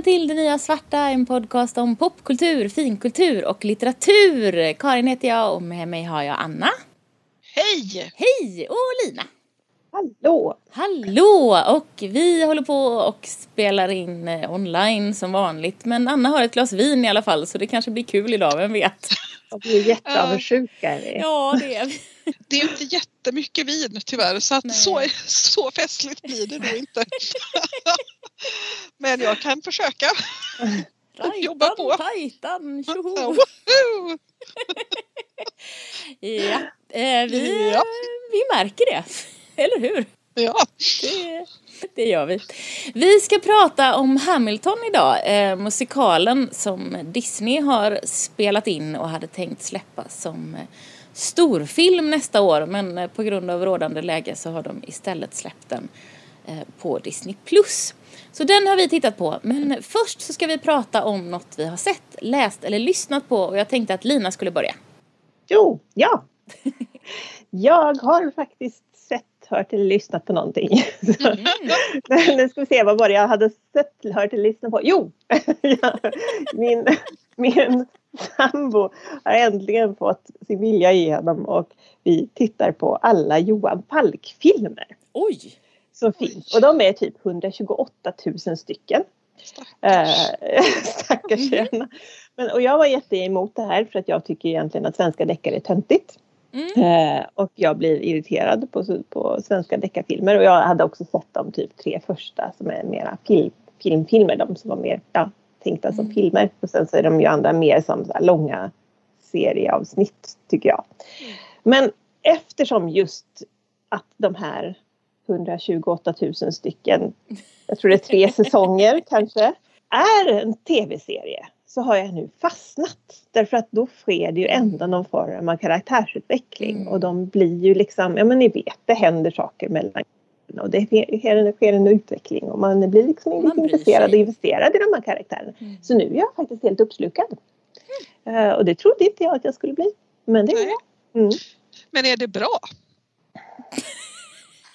Välkommen till Det Nya Svarta, en podcast om popkultur, finkultur och litteratur. Karin heter jag och med mig har jag Anna. Hej! Hej! Och Lina. Hallå! Hallå! Och vi håller på och spelar in eh, online som vanligt. Men Anna har ett glas vin i alla fall så det kanske blir kul idag, vem vet? Vi är jätteavundsjuka. Ja, det är vi. Det är inte jättemycket vin tyvärr så att så, så festligt blir det nog inte. Men jag kan försöka. Jobba på. Tajtan, tjoho! Ja, eh, vi, Ja. vi märker det. Eller hur? Ja, Det, det gör vi. Vi ska prata om Hamilton idag, eh, musikalen som Disney har spelat in och hade tänkt släppa som eh, storfilm nästa år men eh, på grund av rådande läge så har de istället släppt den på Disney+. Plus. Så den har vi tittat på men först så ska vi prata om något vi har sett, läst eller lyssnat på och jag tänkte att Lina skulle börja. Jo, ja. Jag har faktiskt sett, hört eller lyssnat på någonting. Så, nu ska vi se, vad var det jag hade sett, hört eller lyssnat på? Jo! Min, min sambo har äntligen fått sin vilja igenom och vi tittar på alla Johan Falk-filmer. Oj! Så fint. Och de är typ 128 000 stycken. Eh, stackars tjejerna. Men, och jag var jätte emot det här för att jag tycker egentligen att svenska deckare är töntigt. Mm. Eh, och jag blir irriterad på, på svenska deckarfilmer och jag hade också sett de typ tre första som är mera film, filmfilmer. De som var mer ja, tänkta som Mm. filmer. Och sen så är de ju andra mer som så långa serieavsnitt tycker jag. Men eftersom just att de här 128 000 stycken, jag tror det är tre säsonger kanske, är en tv-serie så har jag nu fastnat. Därför att då sker det ju ändå någon form av karaktärsutveckling Mm. och de blir ju liksom, ja men ni vet, det händer saker mellan och det sker en, sker en utveckling och man blir liksom Man lite intresserad och investerad i de här karaktärerna. Mm. Så nu är jag faktiskt helt uppslukad. Eh, och det trodde inte jag att jag skulle bli. Men det är jag. Mm. men är det bra?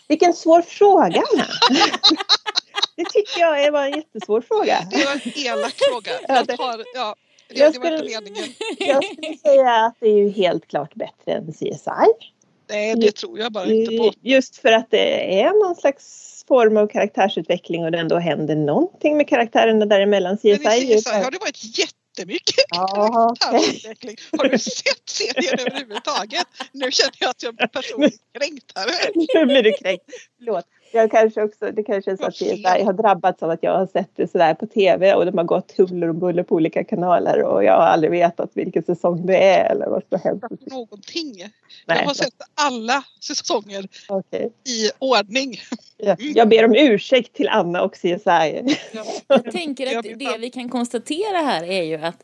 Vilken svår fråga det tycker jag var en jättesvår fråga. Det var en elak fråga. Ja, Jag tar, ja, det, Jag skulle-. Jag skulle säga att det är ju helt klart bättre än CSI. Nej, det tror jag bara inte på. Just för att det är någon slags form av karaktärsutveckling och det ändå händer någonting med karaktärerna däremellan. CSI Men i CSI har det varit jättemycket karaktärsutveckling. Har du sett serien överhuvudtaget? Nu känner jag att jag blir personligt kränkt här. nu blir du kränkt. Förlåt. Jag kanske också, det kanske är så att. CSI har drabbats av att jag har sett det sådär på tv och de har gått huller och buller på olika kanaler och jag har aldrig vetat vilken säsong det är eller vad som har hänt. Någonting. Jag Nej, har sett alla säsonger okej. i ordning. Ja. Jag ber om ursäkt till Anna och CSI. Jag tänker Jag att det vi kan konstatera här är ju att,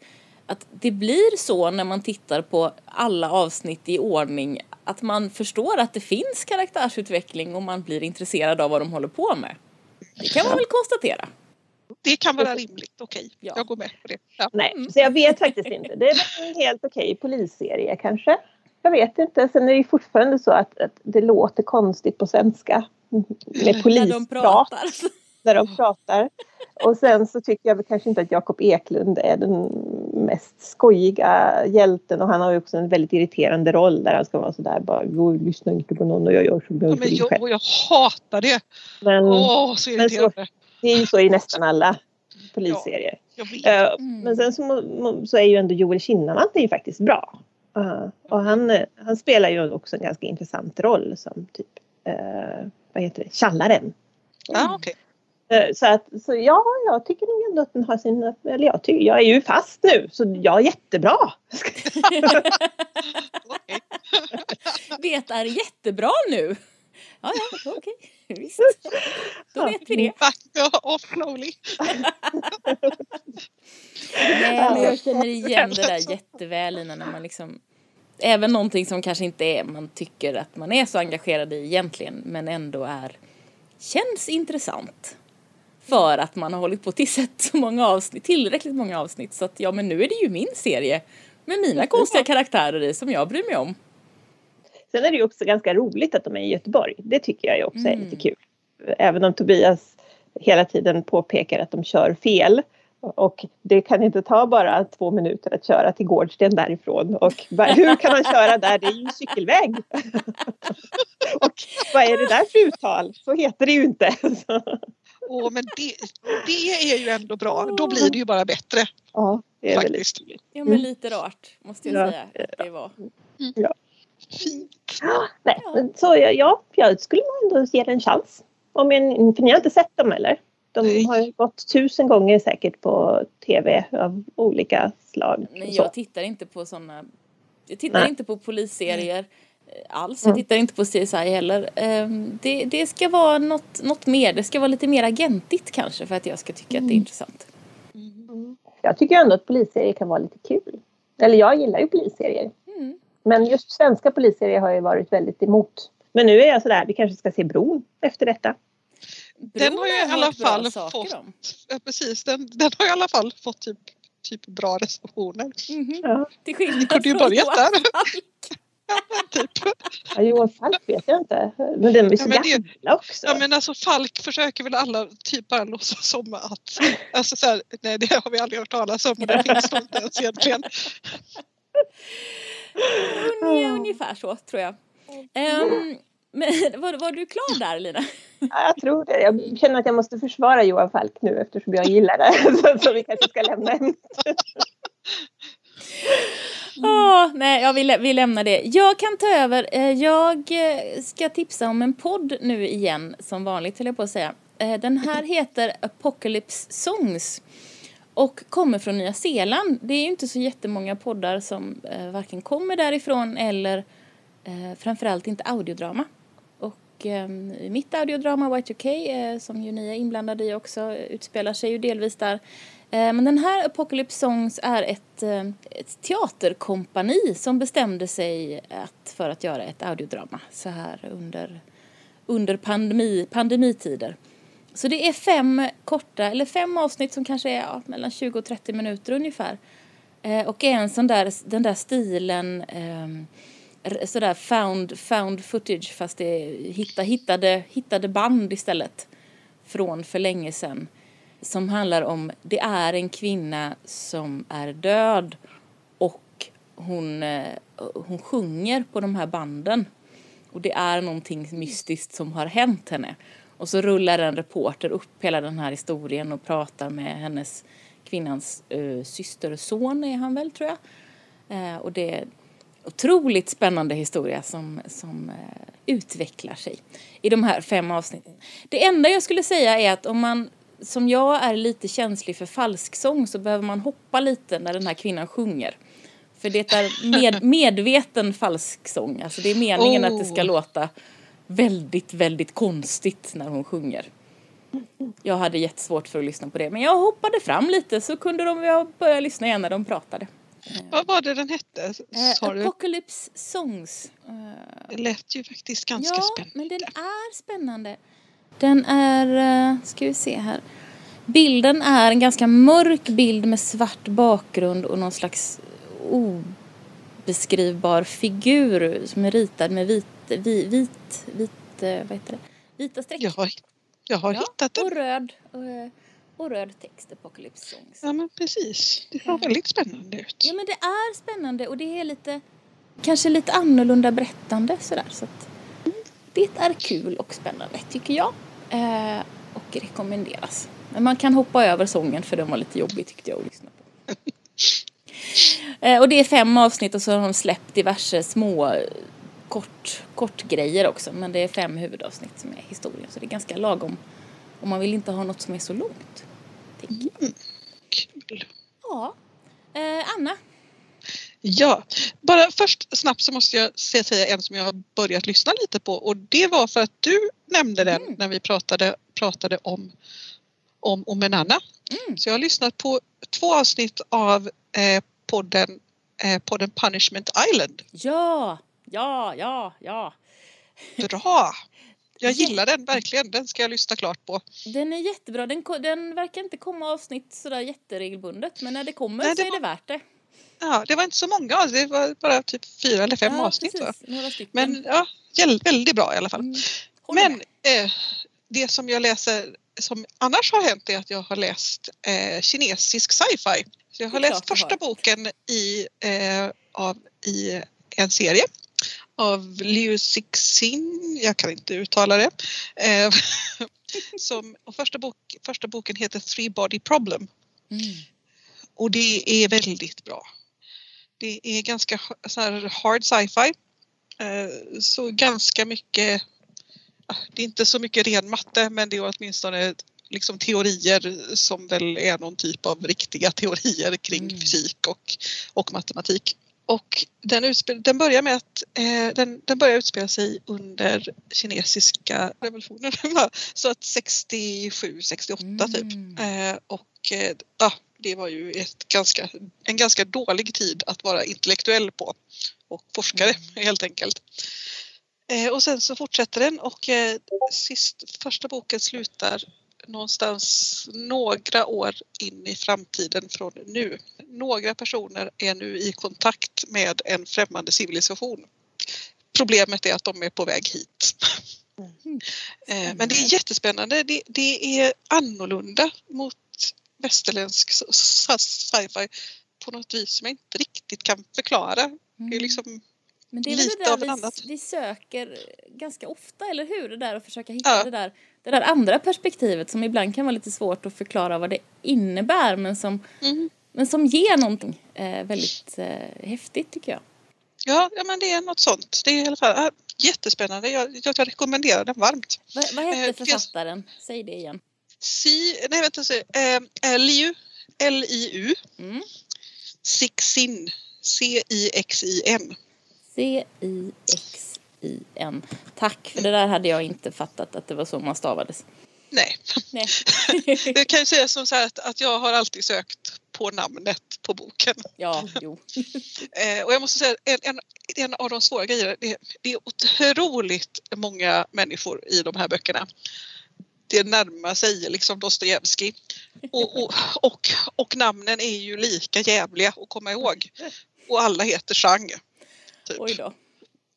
att det blir så när man tittar på alla avsnitt i ordning att man förstår att det finns karaktärsutveckling och man blir intresserad av vad de håller på med. Det kan man väl konstatera. Det kan vara rimligt, okej. Ja. Jag går med på det. Ja. Nej, så jag vet faktiskt inte. Det är en helt okej polisserie kanske. Jag vet inte. Sen är det ju fortfarande så att, att det låter konstigt på svenska. Med När de polisprat. pratar. När de pratar. Och sen så tycker jag väl kanske inte att Jakob Eklund är den mest skojiga hjälten och han har ju också en väldigt irriterande roll där han ska vara sådär bara jag lyssnar inte på någon och jag gör som Ja, jag men jag, själv. och jag hatar det. Men Åh, så men så- irriterande. det är ju så i nästan alla polisserier. Vet. Eh, Mm. Men sen så, så är ju ändå Joel Kinnamant är ju faktiskt bra. Eh, och han, eh, han spelar ju också en ganska intressant roll som typ, uh, vad heter det, Tjallaren. Ja, okej. Eh, så att, så ja, jag tycker nog ändå att den har sin, eller jag, tycker, jag är ju fast nu så jag är jättebra. Det är jättebra nu. Ja, ja, okej. Visst. Då vet vi det. Back off slowly. Nej, men jag känner igen det där jätteväl Lina, när man liksom Även någonting som kanske inte är man tycker att man är så engagerad i egentligen men ändå är känns intressant. För att man har hållit på till sett så många avsnitt, tillräckligt många avsnitt så att ja men nu är det ju min serie med mina konstiga karaktärer i som jag bryr mig om. Sen är det ju också ganska roligt att de är i Göteborg. Det tycker jag ju också är Mm. lite kul. Även om Tobias hela tiden påpekar att de kör fel Och det kan inte ta bara två minuter att köra till Gårdsten därifrån. Och hur kan man köra där? Det är ju cykelväg. och vad är det där för uttal? Så heter det ju inte. Åh, men det, det är ju ändå bra. Då blir det ju bara bättre. Ja, det är Faktiskt. väldigt Ja men lite rart måste jag Ja. säga att det var. Fint. Nej, men så ja, ja, jag skulle nog ändå ge det en chans. Om jag, för ni har inte sett dem eller? De Nej. har ju gått tusen gånger säkert på tv av olika slag. Men Så. jag tittar inte på sådana. Jag tittar Nej. inte på polisserier alls. Mm. Jag tittar inte på CSI heller. Ehm, Det, det ska vara något, något mer. Det ska vara lite mer agentigt kanske för att jag ska tycka att det är Mm. intressant. Mm. Jag tycker ändå att polisserier kan vara lite kul. Eller jag gillar ju polisserier. Mm. Men just svenska polisserier har jag varit väldigt emot. Men nu är jag sådär, vi kanske ska se Bron efter detta. Den har ju i alla fall fått-. Ja, precis, den, den har i alla fall fått typ, typ bra recensioner. Mhm. Ja. Till skillnad Ni kunde ju från börjat där. Falk. Typ. Ja, Johan Falk vet jag inte. Men den är så Ja, men det- gamla också. Ja men alltså Falk försöker väl alla typ bara låtsas som att, alltså så här, nej det har vi aldrig hört talas om det finns nog inte ens egentligen. Unge- Ungefär så tror jag. Ehm, men var, var du klar där Lina? Ja, jag tror det. Jag känner att jag måste försvara Johan Falk nu eftersom jag gillar det. Så, så vi kanske ska lämna ämnet. Oh, nej, jag vi, vi lämnar det. Jag kan ta över. Eh, jag eh, ska tipsa om en podd nu igen, som vanligt höll jag på att säga. Eh, den här heter Apocalypse Songs och kommer från Nya Zeeland. Det är ju inte så jättemånga poddar som eh, varken kommer därifrån eller eh, framförallt inte audiodrama. Och eh, mitt audiodrama Y2K, eh, som ju ni är inblandade i också, utspelar sig ju delvis där. Eh, men den här Apocalypse Songs är ett, eh, ett teaterkompani som bestämde sig att, för att göra ett audiodrama så här under, under pandemi, pandemitider. Så det är fem korta, eller fem avsnitt som kanske är ja, mellan 20 och 30 minuter ungefär. Eh, och är en sån där, den där stilen, eh, sådär found, found footage fast det är hitta, hittade, hittade band istället från för länge sedan som handlar om det är en kvinna som är död och hon, eh, hon sjunger på de här banden. Och det är någonting mystiskt som har hänt henne. Och så rullar en reporter upp hela den här historien och pratar med hennes kvinnans eh, uh, systerson är han väl tror jag. Uh, och det är en otroligt spännande historia som, som uh, utvecklar sig i de här fem avsnitten. Det enda jag skulle säga är att om man som jag är lite känslig för falsksång så behöver man hoppa lite när den här kvinnan sjunger. För det är med, medveten falsksång. Alltså det är meningen att det ska Oh. låta väldigt, väldigt konstigt när hon sjunger. Jag hade jättesvårt för att lyssna på det. Men jag hoppade fram lite så kunde de börja lyssna igen när de pratade. Vad var det den hette? Eh, Sa? Apocalypse Songs. Eh, Det lät ju faktiskt ganska ja, spännande. men den är spännande. Den är, eh, ska vi se här. Bilden är en ganska mörk bild med svart bakgrund och någon slags obeskrivbar figur som är ritad med vit, vit, vit, vit eh, vad heter det? Vita streck. Jag har, jag har Ja, hittat den. och röd, och, och röd text, Apocalypse Songs. Ja men precis. Det ser väldigt spännande ut. Ja men det är spännande och det är lite kanske lite annorlunda berättande sådär så att det är kul och spännande tycker jag eh, och rekommenderas. Men man kan hoppa över sången för den var lite jobbig tyckte jag att lyssna på. eh, och det är fem avsnitt och så har de släppt diverse små kort, kort grejer också men det är fem huvudavsnitt som är historien så det är ganska lagom om man vill inte ha något som är så långt. Tänker jag. Kul. Ja. Eh, Anna, Ja, bara först snabbt så måste jag säga en som jag har börjat lyssna lite på och det var för att du nämnde den Mm. när vi pratade, pratade om, om, om en Anna. Mm. Så jag har lyssnat på två avsnitt av eh, podden, eh, podden Punishment Island. Ja, ja, ja, ja. Bra! Jag gillar den verkligen, den ska jag lyssna klart på. Den är jättebra. Den, den verkar inte komma avsnitt sådär jätteregelbundet men när det kommer Nej, så det är var- det värt det. Ja, det var inte så många, alltså, det var bara typ fyra eller fem ja, avsnitt. Precis. Men ja, väldigt bra i alla fall. Mm. Men eh, det som jag läser som annars har hänt är att jag har läst eh, kinesisk sci-fi. Så jag har läst första har. boken i, eh, av, i en serie av Liu Cixin, jag kan inte uttala det. Eh, som, och första, bok, första boken heter Three Body Problem Mm. Och det är väldigt bra. Det är ganska så här hard sci-fi. Eh, Så ganska mycket, ah, det är inte så mycket ren matte men det är åtminstone liksom teorier som väl är någon typ av riktiga teorier kring Mm. fysik och, och matematik. Och den, utspel, den börjar med att eh, den, den börjar utspela sig under kinesiska revolutionen. så att 67, 68 typ. Mm. Eh, och eh, det var ju ett ganska, en ganska dålig tid att vara intellektuell på och forskare Mm. helt enkelt. Eh, och sen så fortsätter den och eh, sist, första boken slutar någonstans några år in i framtiden från nu. Några personer är nu i kontakt med en främmande civilisation. Problemet är att de är på väg hit. Eh, Men det är jättespännande. Det, det är annorlunda mot västerländsk sci-fi på något vis som jag inte riktigt kan förklara. Det är Mm. liksom, Men det är väl lite det där av en vi, annat. vi söker ganska ofta, eller hur? Det där att försöka hitta Ja. det, där, det där andra perspektivet som ibland kan vara lite svårt att förklara vad det innebär men som, mm. men som ger någonting eh, väldigt eh, häftigt tycker jag. ja, ja, men det är något sånt. Det är i alla fall ah, jättespännande. Jag, jag, jag rekommenderar den varmt. Vad, vad hette Eh, författaren? Säg det igen. Si, nej vänta, så, eh, Liu, L-I-U, Mm. Sixin, C-I-X-I-N. C-I-X-I-N. Tack, för det där hade jag inte fattat att det var så man stavades. Nej, Nej. det kan ju säga som så här att, att jag har alltid sökt på namnet på boken. ja, jo. Eh, och jag måste säga en, en, en av de svåra grejerna, det, det är otroligt många människor i de här böckerna. Det närmar sig liksom Dostojevskij. Och, och, och, och namnen är ju lika jävliga att komma ihåg. Och alla heter Chang. Typ. Oj då.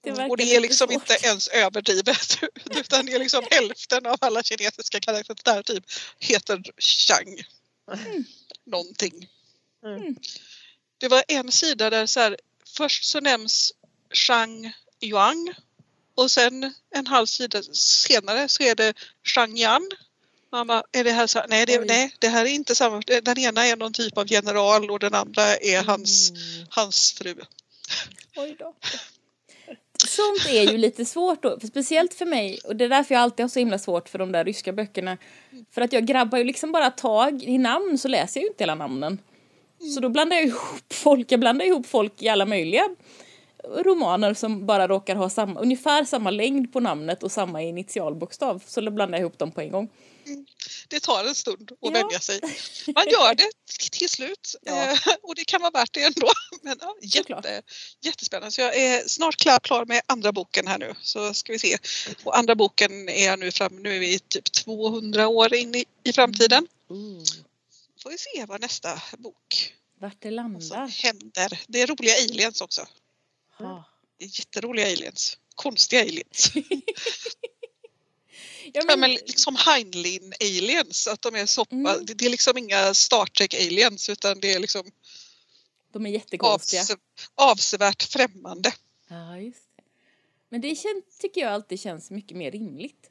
Det och det är liksom svårt. inte ens överdrivet utan det är liksom hälften av alla kinesiska karaktärer typ heter Chang. Någonting. Mm. Det var en sida där så här, först så nämns Shang Yuan och sen en halv sida senare så är det Shang Yan. Man bara, är det här så? Nej det, nej, det här är inte samma. Den ena är någon typ av general och den andra är hans, Mm. hans fru. Oj då. Sånt är ju lite svårt då, för speciellt för mig och det är därför jag alltid har så himla svårt för de där ryska böckerna. För att jag grabbar ju liksom bara tag i namn så läser jag ju inte hela namnen. Så då blandar jag ihop folk, jag blandar ihop folk i alla möjliga romaner som bara råkar ha samma, ungefär samma längd på namnet och samma initialbokstav. Så då blandar jag ihop dem på en gång. Det tar en stund att Ja. vänja sig. Man gör det till slut Ja. eh, och det kan vara värt det ändå. Men ja, jätte, jättespännande. Så jag är snart klar, klar med andra boken här nu. Så ska vi se. Och andra boken är jag nu fram, nu är vi typ 200 år in i, i framtiden. Får vi se vad nästa bok Vart det som landar. händer. Det är roliga aliens också. Ja. Det är jätteroliga aliens. Konstiga aliens. Ja, Ja, men liksom Heinlein aliens, att de är soppa. Mm. Det, är liksom inga Star Trek aliens utan det är liksom de är jättekonstiga. avse, avsevärt främmande. Ja, just det. Men det känns, tycker jag alltid känns mycket mer rimligt.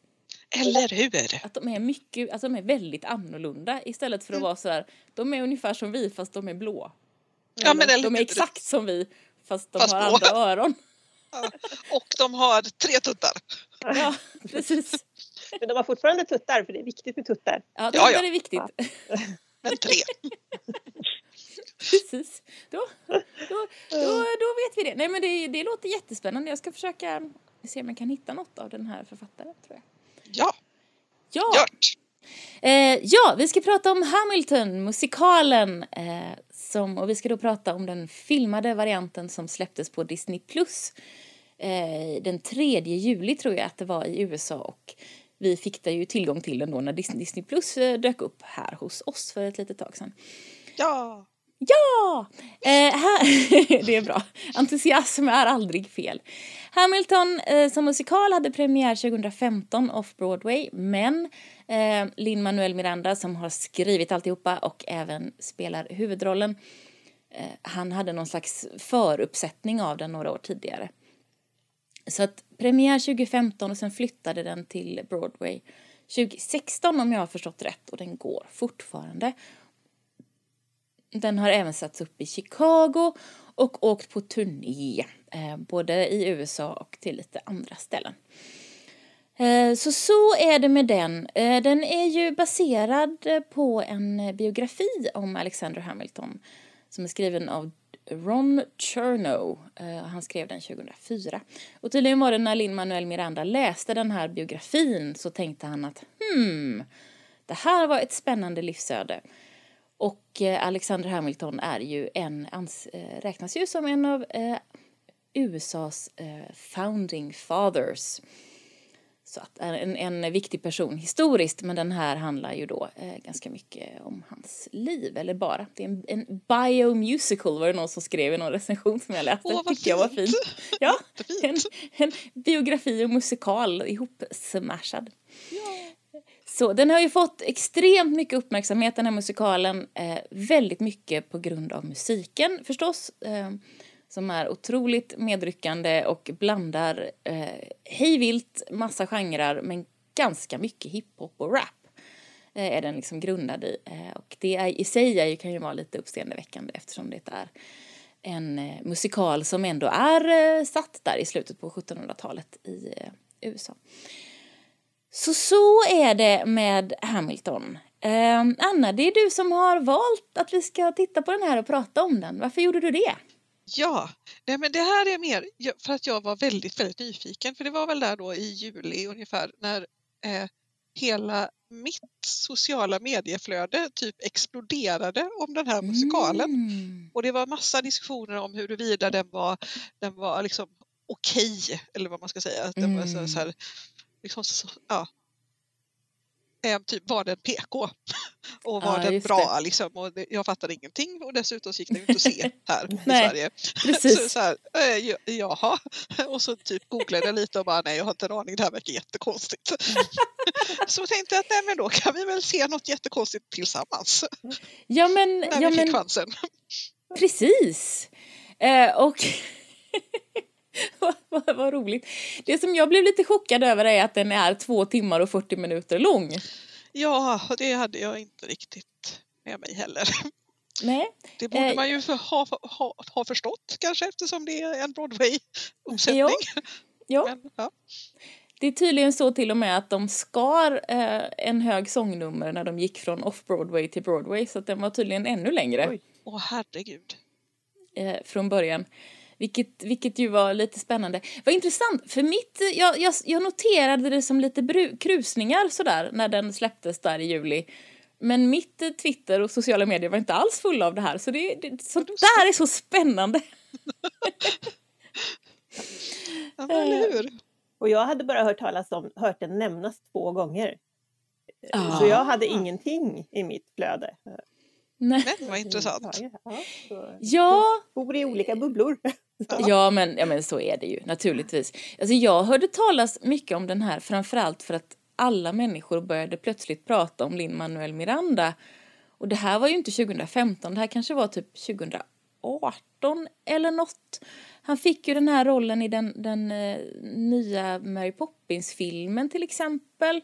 Eller hur? Att de är mycket, alltså de är väldigt annorlunda istället för att Mm. vara sådär, de är ungefär som vi fast de är blå. Ja, men eller de är exakt som vi fast de Fast har andra öron. Och de har tre tuttar. Ja, precis. Men de har fortfarande tuttar för det är viktigt med tuttar. Ja, det Ja, ja. är viktigt. Men tre. Precis. Då, då, då, då vet vi det. Nej men det, det låter jättespännande. Jag ska försöka se om jag kan hitta något av den här författaren tror jag. Ja, Ja. Eh, ja, vi ska prata om Hamilton, musikalen. Eh, som, och vi ska då prata om den filmade varianten som släpptes på Disney+. Plus eh, den 3 juli tror jag att det var i USA och vi fick ju tillgång till den då när Disney, Plus eh, dök upp här hos oss för ett litet tag sedan. Ja. Ja! Eh, här, det är bra. Entusiasm är aldrig fel. Hamilton eh, som musikal hade premiär 2015 off-Broadway men eh, Lin-Manuel Miranda som har skrivit alltihopa och även spelar huvudrollen eh, han hade någon slags föruppsättning av den några år tidigare. Så att premiär 2015 och sen flyttade den till Broadway 2016 om jag har förstått rätt och den går fortfarande. Den har även satts upp i Chicago och åkt på turné, eh, både i USA och till lite andra ställen. Eh, så så är det med den. Eh, den är ju baserad eh, på en biografi om Alexander Hamilton som är skriven av Ron Chernow. Eh, han skrev den 2004. Och tydligen var det när Lin-Manuel Miranda läste den här biografin så tänkte han att hmm, det här var ett spännande livsöde. Och eh, Alexander Hamilton är ju en, ans, eh, räknas ju som en av eh, USAs founding fathers. Så att en, en viktig person historiskt, men den här handlar ju då eh, ganska mycket om hans liv, eller bara. Det är en, en biomusical var det någon som skrev i någon recension som jag läste. Åh, vad Tyckte jag var fint. fint. Ja, en, Fint. en biografi och musikal ihop smashad. Ja. Så den har ju fått extremt mycket uppmärksamhet den här musikalen. Eh, väldigt mycket på grund av musiken förstås. Eh, som är otroligt medryckande och blandar eh, hejvilt massa genrer men ganska mycket hiphop och rap. Eh, är den liksom grundad i. Eh, och det är, i sig är, kan ju vara lite uppseendeväckande eftersom det är en eh, musikal som ändå är eh, satt där i slutet på 1700-talet i eh, USA. Så så är det med Hamilton. Eh, Anna, det är du som har valt att vi ska titta på den här och prata om den. Varför gjorde du det? Ja, nej men det här är mer för att jag var väldigt, väldigt nyfiken. För det var väl där då i juli ungefär när eh, hela mitt sociala medieflöde typ exploderade om den här musikalen. Mm. Och det var massa diskussioner om huruvida den var, den var liksom okej, eller vad man ska säga. Att den var så, Mm. så här, liksom så, ja. Eh, typ var den PK och var Ja, den bra liksom och det, jag fattade ingenting och dessutom gick ju inte att se här i Sverige. Precis. Så, så här, eh, ja- jaha, och så typ googlade jag lite och bara nej jag har inte en aning, det här verkar jättekonstigt. så tänkte jag att nej men då kan vi väl se något jättekonstigt tillsammans Ja men, när ja, vi fick men chansen. precis. Eh, och vad, vad, roligt. Det som jag blev lite chockad över är att den är två timmar och 40 minuter lång. Ja, det hade jag inte riktigt med mig heller. Nej, Det borde Eh, man ju ha, ha, ha förstått kanske eftersom det är en Broadway-uppsättning. Ja. ja. Men, ja. Det är tydligen så till och med att de skar eh, en hög sångnummer när de gick från off-Broadway till Broadway så att den var tydligen ännu längre Oj. Åh herregud. eh, från början. Vilket, vilket ju var lite spännande. Vad intressant, för mitt, jag, jag, jag noterade det som lite bru, krusningar sådär när den släpptes där i juli. Men mitt eh, Twitter och sociala medier var inte alls fulla av det här så det, det sånt där är så spännande. Ja, men, eller hur? Och jag hade bara hört talas om, hört den nämnas två gånger. Ah. Så jag hade ingenting i mitt flöde. Nej. Men vad intressant. Ja, så- Ja, Bor i olika bubblor. Ja men, ja men så är det ju naturligtvis. Alltså jag hörde talas mycket om den här framförallt för att alla människor började plötsligt prata om Lin-Manuel Miranda. Och det här var ju inte 2015, det här kanske var typ 2018 eller något. Han fick ju den här rollen i den, den eh, nya Mary Poppins-filmen till exempel.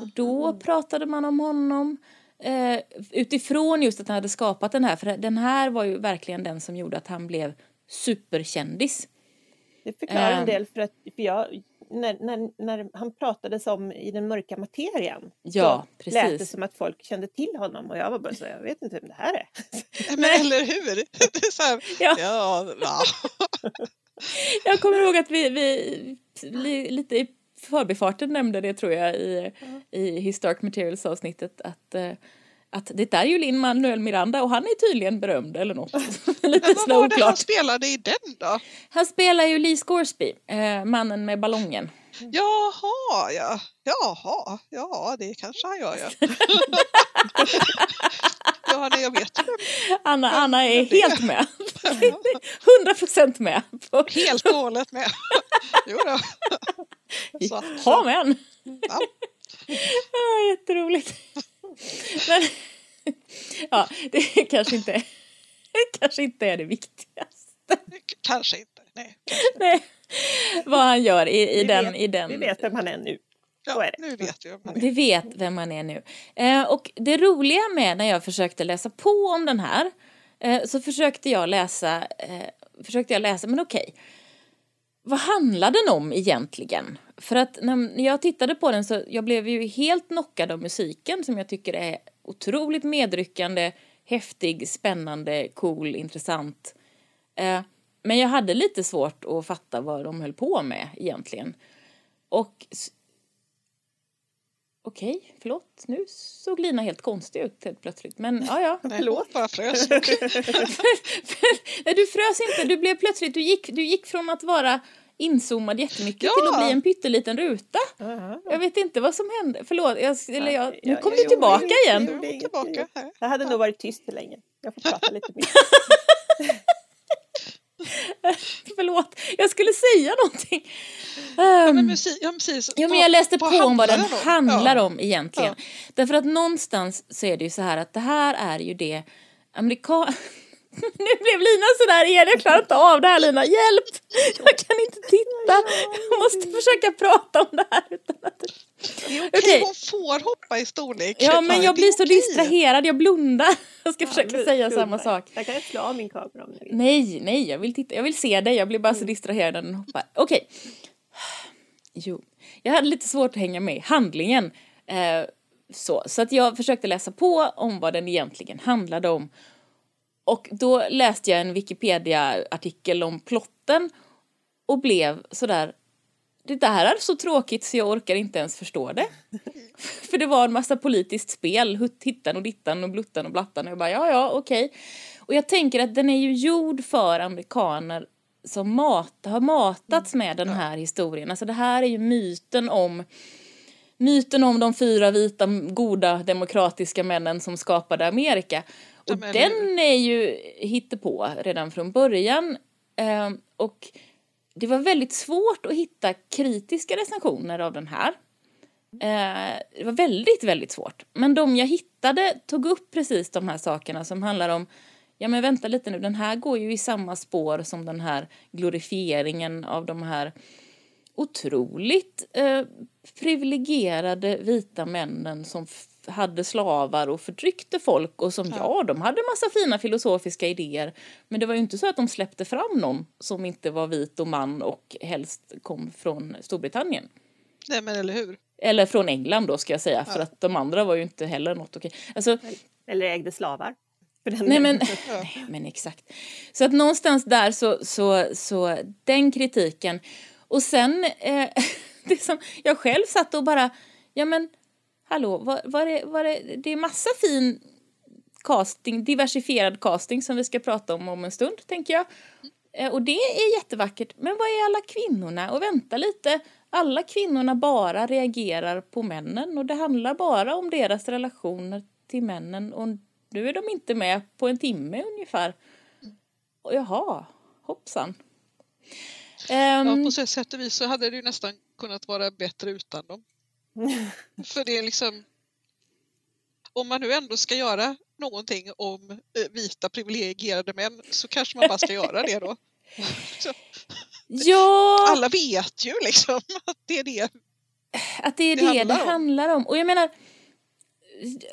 Och då pratade man om honom. Eh, utifrån just att han hade skapat den här, för den här var ju verkligen den som gjorde att han blev superkändis. Det förklarar Ehm. en del för att för jag, när, när, när han pratade som i den mörka materian Ja, så lät det precis. som att folk kände till honom och jag var bara så jag vet inte vem det här är. Men eller hur? Det är så här, Ja. ja, ja. Jag kommer ihåg att vi, vi li, lite i förbifarten nämnde det tror jag i, i Historic Materials avsnittet att, eh, att det är ju Lin-Manuel Miranda och han är tydligen berömd eller något. lite vad var det han spelade i den då? Han spelar ju Lee Scoresby, eh, mannen med ballongen. Jaha, ja. Jaha, ja det kanske han gör ja. ja, nej, jag vet. Anna, Anna är helt med. Hundra procent med. Helt och hållet med. jo då. Så men. ja. Jätteroligt. Men, ja, det kanske inte, det kanske inte är det viktigaste. Kanske inte. Nej. Nej, vad han gör i, i Vi den... vet- I den Vi vet vem han är nu. Ja, är det. nu vet vi. vem han är. Vi vet vem man är nu. Eh, och det roliga med när jag försökte läsa på om den här eh, så försökte jag läsa, eh, försökte jag läsa, men okej. Vad handlar den om egentligen? För att när jag tittade på den så jag blev ju helt knockad av musiken som jag tycker är otroligt medryckande, häftig, spännande, cool, intressant. Eh, men jag hade lite svårt att fatta vad de höll på med egentligen. Och Okej, förlåt. Nu såg Lina helt konstig ut helt plötsligt. Men ja, ja. Nej, Förlåt. bara frös. Nej, du frös inte. Du blev plötsligt, du gick, du gick från att vara inzoomad jättemycket Ja. till att bli en pytteliten ruta. Aha. Jag vet inte vad som hände. Förlåt, jag, eller jag, nu kom ja, du tillbaka jo, igen. Nu är hon tillbaka. här. Jag hade nog varit tyst för länge. Jag får prata lite mer. Förlåt, jag skulle säga någonting. Ja, Ehm, men musik, ja, precis. Ja, men Vad- jag läste vad på om vad den handlar handlar Ja. om egentligen. Därför att någonstans så är det ju så här att det här är ju det amerikan... nu blev Lina sådär igen, jag klarar inte av det här Lina, hjälp! Jag kan inte titta, jag måste försöka prata om det här utan att... Det är okej, Okej. hon får hoppa i storlek. Ja men jag blir så okej. distraherad, jag blundar. Jag ska Ja, försöka blu- säga samma sak. Jag kan slå av min kamera om ni vill. Nej, nej, jag vill titta, jag vill se dig, jag blir bara så distraherad när den hoppar. Okej. Jo, jag hade lite svårt att hänga med i handlingen. Eh, så, så att jag försökte läsa på om vad den egentligen handlade om. Och då läste jag en Wikipedia-artikel om plotten och blev sådär det där är så tråkigt så jag orkar inte ens förstå det. För det var en massa politiskt spel, hittan och dittan och bluttan och blattan och jag bara ja, ja, okej. Och jag tänker att den är ju gjord för amerikaner som mat, har matats med den här historien. Alltså det här är ju myten om myten om de fyra vita, goda, demokratiska männen som skapade Amerika. Och Ja, men eller den är ju hittepå redan från början. Eh, och det var väldigt svårt att hitta kritiska recensioner av den här. Eh, det var väldigt, väldigt svårt. Men de jag hittade tog upp precis de här sakerna som handlar om Ja men vänta lite nu, den här går ju i samma spår som den här glorifieringen av de här otroligt eh, privilegierade vita männen som hade slavar och förtryckte folk och som, ja. de hade massa fina filosofiska idéer men det var ju inte så att de släppte fram någon som inte var vit och man och helst kom från Storbritannien. Nej men eller hur. Eller från England då ska jag säga, för att de andra var ju inte heller något okej. Alltså, Eller ägde slavar. Nej men, nej men exakt. Så att någonstans där så, så, så den kritiken. Och sen, eh, det som jag själv satt och bara, ja men hallå, var, var det, var det, det är massa fin casting, diversifierad casting som vi ska prata om om en stund tänker jag. Eh, och det är jättevackert, men vad är alla kvinnorna? Och vänta lite, alla kvinnorna bara reagerar på männen och det handlar bara om deras relationer till männen och nu är de inte med på en timme ungefär. Och jaha, hoppsan. Ehm, Ja, på så sätt och vis så hade det ju nästan kunnat vara bättre utan dem. För det är liksom om man nu ändå ska göra någonting om eh, vita privilegierade män så kanske man bara ska göra det då. Ja, alla vet ju liksom att det är det. att det är det det handlar det om. handlar om. Och jag menar,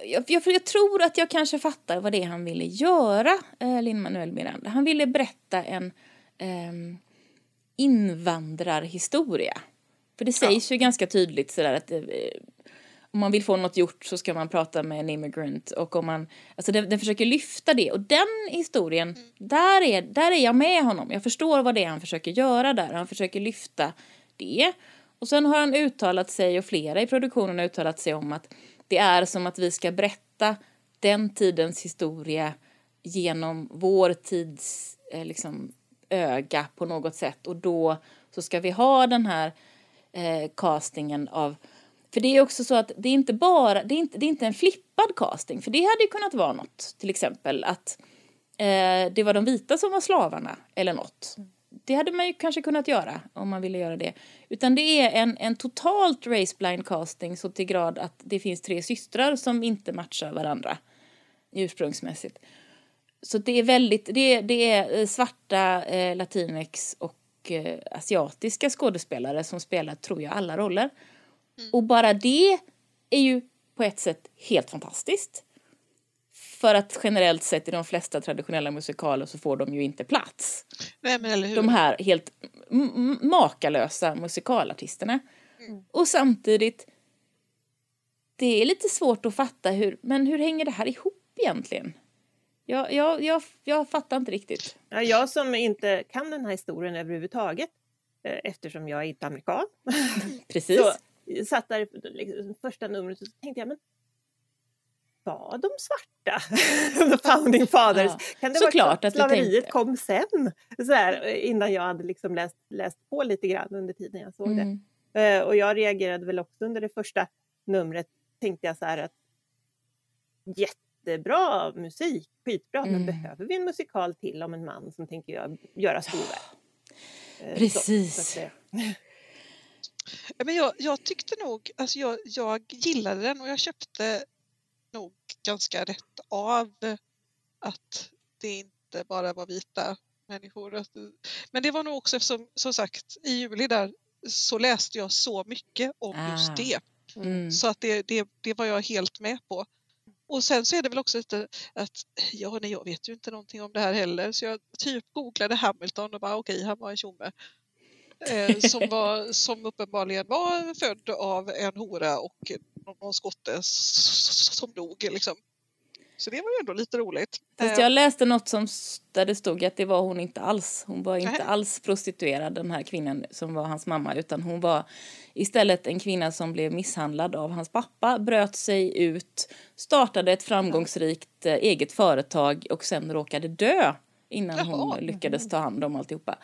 jag, jag, jag tror att jag kanske fattar vad det är han ville göra, eh, Lin-Manuel Miranda. Han ville berätta en ehm, invandrarhistoria. För det sägs ju ganska tydligt sådär att eh, om man vill få något gjort så ska man prata med en immigrant och om man, alltså den, den försöker lyfta det och den historien, där, är, där är jag med honom. Jag förstår vad det är han försöker göra där, han försöker lyfta det. Och sen har han uttalat sig och flera i produktionen har uttalat sig om att det är som att vi ska berätta den tidens historia genom vår tids eh, liksom, öga på något sätt och då så ska vi ha den här eh, castingen av för det är också så att det är inte bara, det är inte, det är inte en flippad casting, för det hade ju kunnat vara något, till exempel att eh, det var de vita som var slavarna eller något. Det hade man ju kanske kunnat göra om man ville göra det. Utan det är en, en totalt raceblind casting så till grad att det finns tre systrar som inte matchar varandra ursprungsmässigt. Så det är väldigt, det är, det är eh, svarta, eh, latinex och eh, asiatiska skådespelare som spelar, tror jag, alla roller. Mm. Och bara det är ju på ett sätt helt fantastiskt. För att generellt sett i de flesta traditionella musikaler så får de ju inte plats. Nej, men eller hur? De här helt makalösa musikalartisterna. Mm. Och samtidigt, det är lite svårt att fatta hur, men hur hänger det här ihop egentligen? Jag, jag, jag, jag fattar inte riktigt. Ja, jag som inte kan den här historien överhuvudtaget eh, eftersom jag är inte amerikan. Precis. så satt där liksom, första numret och tänkte jag men var de svarta? The founding fathers. Ja, kan det vara att slaveriet kom sen? Så här, innan jag hade liksom läst, läst på lite grann under tiden jag såg mm. det. Uh, och jag reagerade väl också under det första numret tänkte jag så här att jättebra musik, skitbra, mm. men behöver vi en musikal till om en man som tänker göra, göra storverk? Uh, Precis. Så, så men jag, jag tyckte nog, alltså jag, jag gillade den och jag köpte nog ganska rätt av att det inte bara var vita människor. Men det var nog också eftersom, som sagt, i juli där så läste jag så mycket om ah. just det. Mm. Så att det, det, det var jag helt med på. Och sen så är det väl också lite att, ja nej jag vet ju inte någonting om det här heller så jag typ googlade Hamilton och bara okej okay, han var en tjomme eh, som, var, som uppenbarligen var född av en hora och någon skotte som dog. Liksom. Så det var ju ändå lite roligt. Fast jag läste något som, där det stod att det var hon inte alls. Hon var inte Nej. alls prostituerad den här kvinnan som var hans mamma utan hon var istället en kvinna som blev misshandlad av hans pappa, bröt sig ut, startade ett framgångsrikt eh, eget företag och sen råkade dö innan Jaha. hon lyckades ta hand om alltihopa.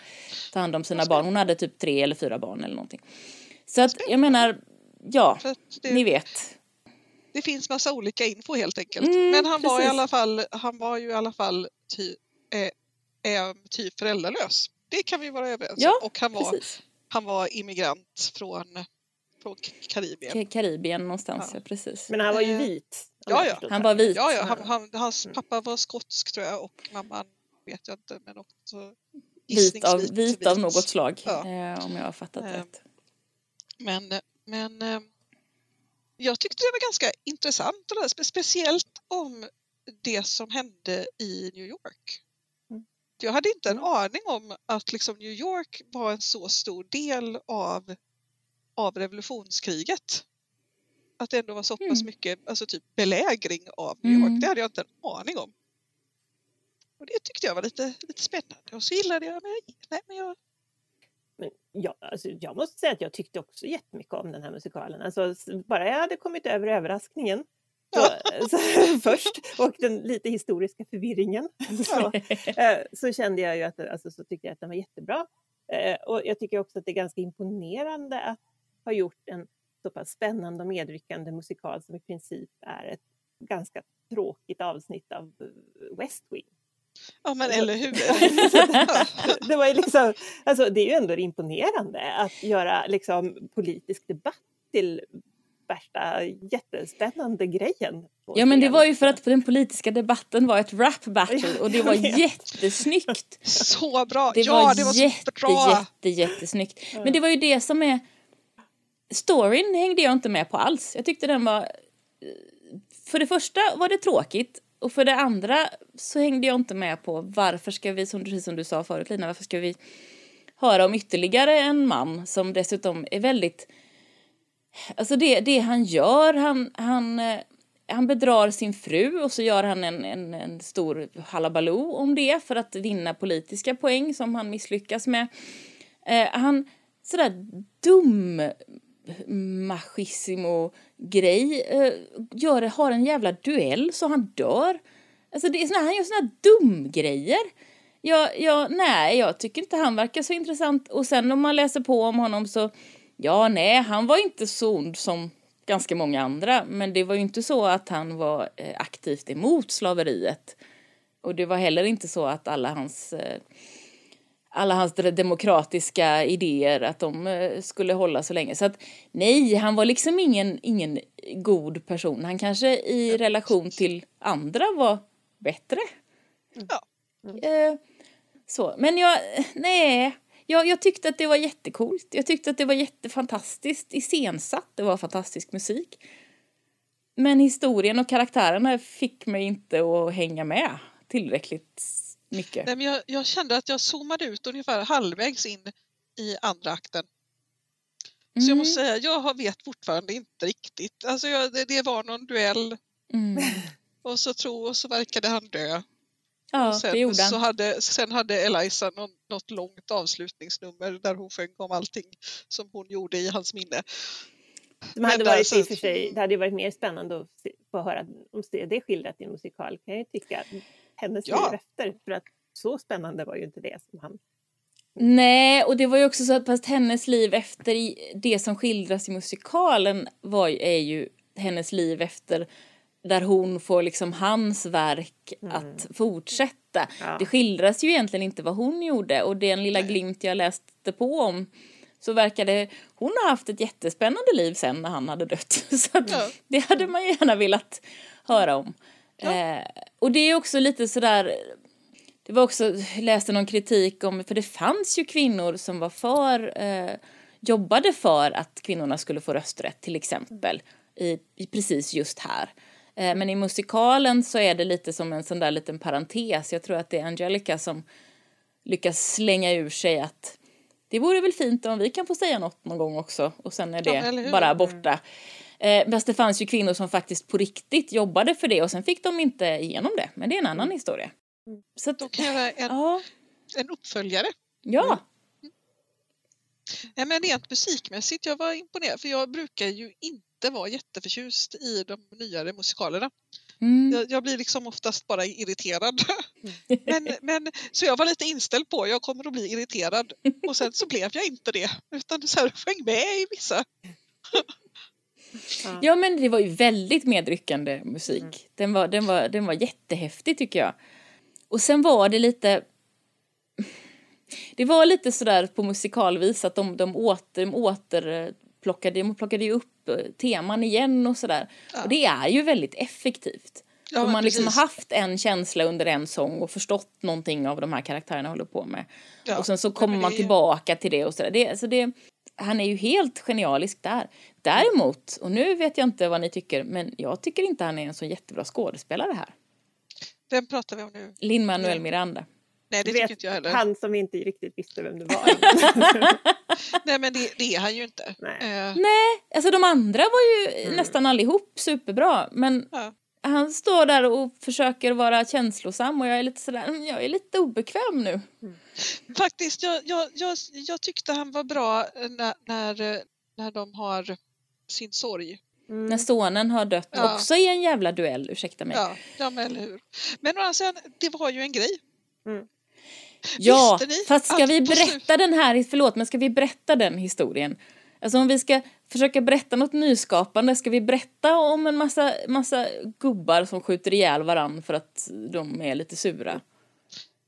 Ta hand om sina barn. Hon hade typ tre eller fyra barn eller någonting. Så att jag menar, ja, ni vet. Det finns massa olika info helt enkelt. Mm, Men han var, i alla fall, han var ju i alla fall ty, eh, eh, typ föräldralös. Det kan vi vara överens om. Ja, Och han var, han var immigrant från från Karibien. Karibien någonstans, ja. ja. precis. Men han var ju vit. Ja, ja. Han var vit. Ja, ja. Han, han, hans pappa var skotsk tror jag och mamman vet jag inte, men också vit av, vit, vit av något slag, ja. eh, om jag har fattat eh, rätt. Men, men eh, jag tyckte det var ganska intressant, och speciellt om det som hände i New York. Mm. Jag hade inte en aning om att liksom New York var en så stor del av, av revolutionskriget. Att det ändå var så pass mm. mycket alltså typ belägring av New York, mm. det hade jag inte en aning om. Och det tyckte jag var lite, lite spännande och så gillade jag men, nej, men jag men ja, alltså jag måste säga att jag tyckte också jättemycket om den här musikalen. Alltså, bara jag hade kommit över överraskningen så, så, först och den lite historiska förvirringen så, eh, så kände jag ju att alltså, så tyckte jag att den var jättebra. Eh, och jag tycker också att det är ganska imponerande att ha gjort en så pass spännande och medryckande musikal som i princip är ett ganska tråkigt avsnitt av West Wing. Ja men eller hur. det, var ju liksom, alltså, det är ju ändå imponerande att göra liksom, politisk debatt till värsta jättespännande grejen. Ja men det var ju för att den politiska debatten var ett rap battle och det var jättesnyggt. Så bra! Det ja, var, det var jätte, så bra! Jätte, jättesnyggt. Men det var ju det som är... Storyn hängde jag inte med på alls. Jag tyckte den var... För det första var det tråkigt och för det andra så hängde jag inte med på varför ska vi, som, precis som du sa förut Lina, varför ska vi höra om ytterligare en man som dessutom är väldigt... Alltså det, det han gör, han, han, eh, han bedrar sin fru och så gör han en, en, en stor halabaloo om det för att vinna politiska poäng som han misslyckas med. Eh, han sådär dum-machisimo grej... Eh, gör, har en jävla duell så han dör. Alltså det är såna, han gör såna där dumgrejer. Jag, jag, nej, jag tycker inte han verkar så intressant. Och sen om man läser på om honom så Ja, nej, han var inte så ond som ganska många andra, men det var ju inte så att han var eh, aktivt emot slaveriet. Och det var heller inte så att alla hans eh, alla hans demokratiska idéer att de eh, skulle hålla så länge. Så att nej, han var liksom ingen, ingen god person. Han kanske i relation till andra var bättre. Ja. Eh, så, men jag, nej, jag, jag tyckte att det var jättecoolt. Jag tyckte att det var jättefantastiskt iscensatt. Det var fantastisk musik. Men historien och karaktärerna fick mig inte att hänga med tillräckligt mycket. Nej, men jag, jag kände att jag zoomade ut ungefär halvvägs in i andra akten. Så jag måste säga, jag har- vet fortfarande inte riktigt. Alltså jag, det, det var någon duell Mm. och så tro och så verkade han dö. Ja, och sen, det gjorde så han. hade, sen hade Eliza någon, något långt avslutningsnummer där hon sjöng om allting som hon gjorde i hans minne. Som hade varit och för sig, det hade varit mer spännande att få höra om det det skildrat i en musikal kan jag ju tycka. Hennes Ja. liv efter. För att så spännande var ju inte det som han... Nej, och det var ju också så att fast hennes liv efter i- det som skildras i musikalen var, ju- är ju hennes liv efter där hon får liksom hans verk att fortsätta. Ja. Det skildras ju egentligen inte vad hon gjorde och den lilla glimt jag läste på om så verkade hon ha haft ett jättespännande liv sen när han hade dött. Så att Ja. det hade man ju gärna velat höra om. Eh, och det är också lite sådär det var också, jag läste någon kritik om, för det fanns ju kvinnor som var för, eh, jobbade för att kvinnorna skulle få rösträtt till exempel, i, i precis just här. Eh, men i musikalen så är det lite som en sån där liten parentes, jag tror att det är Angelica som lyckas slänga ur sig att det vore väl fint om vi kan få säga något någon gång också och sen är Ja, det hur? bara borta. Eh, fast det fanns ju kvinnor som faktiskt på riktigt jobbade för det och sen fick de inte igenom det, men det är en annan historia. Så att, De kan göra en, ja, en uppföljare. ja. Nej, men rent musikmässigt, jag var imponerad för jag brukar ju inte vara jätteförtjust i de nyare musikalerna. Mm. Jag, jag blir liksom oftast bara irriterad. Men, men, så jag var lite inställd på jag kommer att bli irriterad och sen så blev jag inte det utan så här, sjöng med i vissa. Ja men det var ju väldigt medryckande musik. Den, var, den, var, den var jättehäftig tycker jag. Och sen var det lite det var lite sådär på musikalvis att de, de åter, de återplockade, de plockade ju upp eh, teman igen och sådär. Ja. Och det är ju väldigt effektivt. Ja, Om man liksom precis. har haft en känsla under en sång och förstått någonting av de här karaktärerna håller på med. Ja, och sen så kommer men man tillbaka till det och sådär. Det, alltså det, han är ju helt genialisk där. Däremot, och nu vet jag inte vad ni tycker, men jag tycker inte han är en så jättebra skådespelare här. Vem pratar vi om nu? Lin-Manuel. Miranda. Nej, det vet, tycker inte jag heller. Han som inte riktigt visste vem det var. Nej, men det, det är han ju inte. Nej. Eh, Nej, alltså de andra var ju nästan allihop superbra, men ja. han står där och försöker vara känslosam och jag är lite sådär, "Mm, jag är lite obekväm nu. Faktiskt, jag, jag, jag, jag tyckte han var bra när, när, när de har sin sorg. Mm. När sonen har dött, Ja. också i en jävla duell, ursäkta mig. Ja, ja men eller hur. Men å andra sidan, det var ju en grej. Ja, Visste ni fast ska vi berätta den här, förlåt, men ska vi berätta den historien? Alltså om vi ska försöka berätta något nyskapande, ska vi berätta om en massa, massa gubbar som skjuter ihjäl varann för att de är lite sura?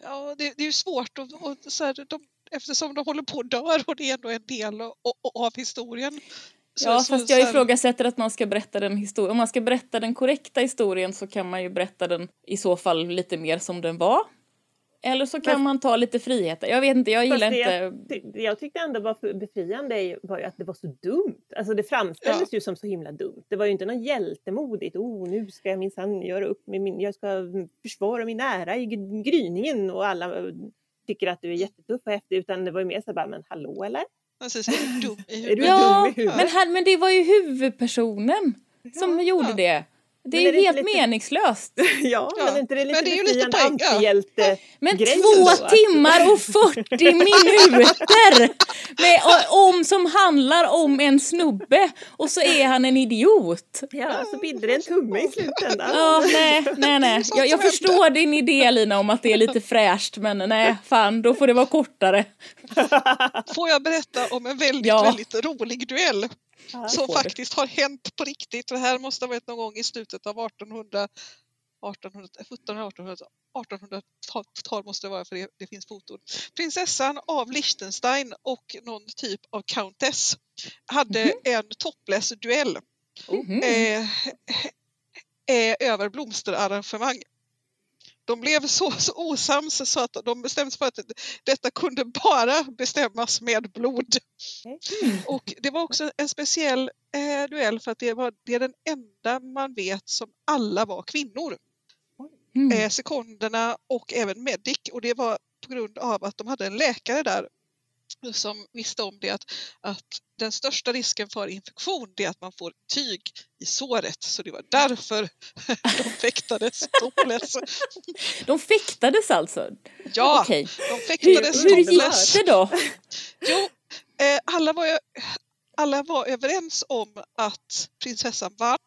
Ja, det, det är ju svårt och, och så här, de, eftersom de håller på att dör och det är ändå en del av, av historien. Så- ja, så- fast jag ifrågasätter att man ska berätta den historien. Om man ska berätta den korrekta historien så kan man ju berätta den i så fall lite mer som den var. Eller så kan Men- man ta lite friheter. Jag vet inte, jag gillar Fast det, inte... jag, jag tyckte ändå var befriande var ju att det var så dumt. Alltså det framställdes ju som så himla dumt. Det var ju inte något hjältemodigt. Oh, nu ska jag minsann göra upp med min... Jag ska försvara min ära i gr- gryningen och alla eh, tycker att du är jättetuff och häftig. Utan det var ju mer så bara, men hallå eller? Precis, är du dum i huvudet? Ja, men, han, men det var ju huvudpersonen som Ja, gjorde ja. det. Det är, är helt lite... meningslöst. ja, ja, men inte det lite men det är ju lite antihjälte Men två då? timmar och 40 minuter med, om, som handlar om en snubbe och så är han en idiot. Ja, så bidde det en tumme i slutändan. Ja, nej, nej, nej. Jag, jag förstår din idé Lina om att det är lite fräscht men nej, fan då får det vara kortare. Får jag berätta om en väldigt, ja. väldigt rolig duell? Som faktiskt har hänt på riktigt. Det här måste ha varit någon gång i slutet av 1800 1800, 1700, 1800-tal måste det vara för det, det, finns foton. Prinsessan av Liechtenstein och någon typ av countess hade mm -hmm. en topless-duell mm -hmm. eh, eh, över blomsterarrangemang de blev så, så osams så att de bestämde sig för att detta kunde bara bestämmas med blod. Mm. Och det var också en speciell eh, duell för att det, var, det är den enda man vet som alla var kvinnor. Mm. Eh, sekonderna och även medic och det var på grund av att de hade en läkare där som visste om det att, att den största risken för infektion är att man får tyg i såret så det var därför de fäktades topless. De fäktades alltså? Ja, okay. de fäktades hur, hur gick det då? Jo, eh, alla, var, alla var överens om att prinsessan vann.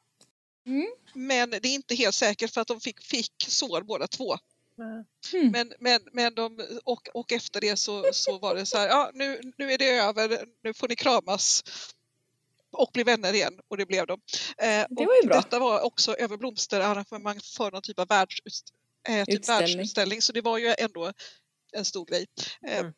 Mm. Men det är inte helt säkert för att de fick, fick sår båda två. Mm. Men, men, men de, och, och efter det så, så var det så här, ja nu, nu är det över, nu får ni kramas och bli vänner igen och det blev de. Eh, det var ju bra. Detta var också över blomsterarrangemang för någon typ av världsutst eh, typ världsutställning så det var ju ändå en stor grej. Eh, mm.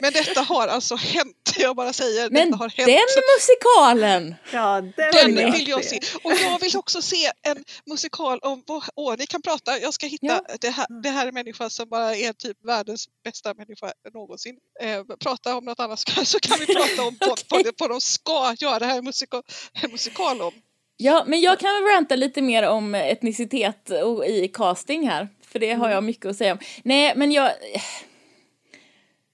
Men detta har alltså hänt, jag bara säger. Men detta har hänt. den musikalen! Ja, den vill jag se. Och jag vill också se en musikal om, åh ni kan prata, jag ska hitta, ja. det, här, det här är människan som bara är typ världens bästa människa någonsin. Eh, prata om något annat så kan vi prata om okay. vad de ska göra här musikal, en musikal om. Ja, men jag kan väl ranta lite mer om etnicitet och i casting här. För det har jag mm. mycket att säga om. Nej, men jag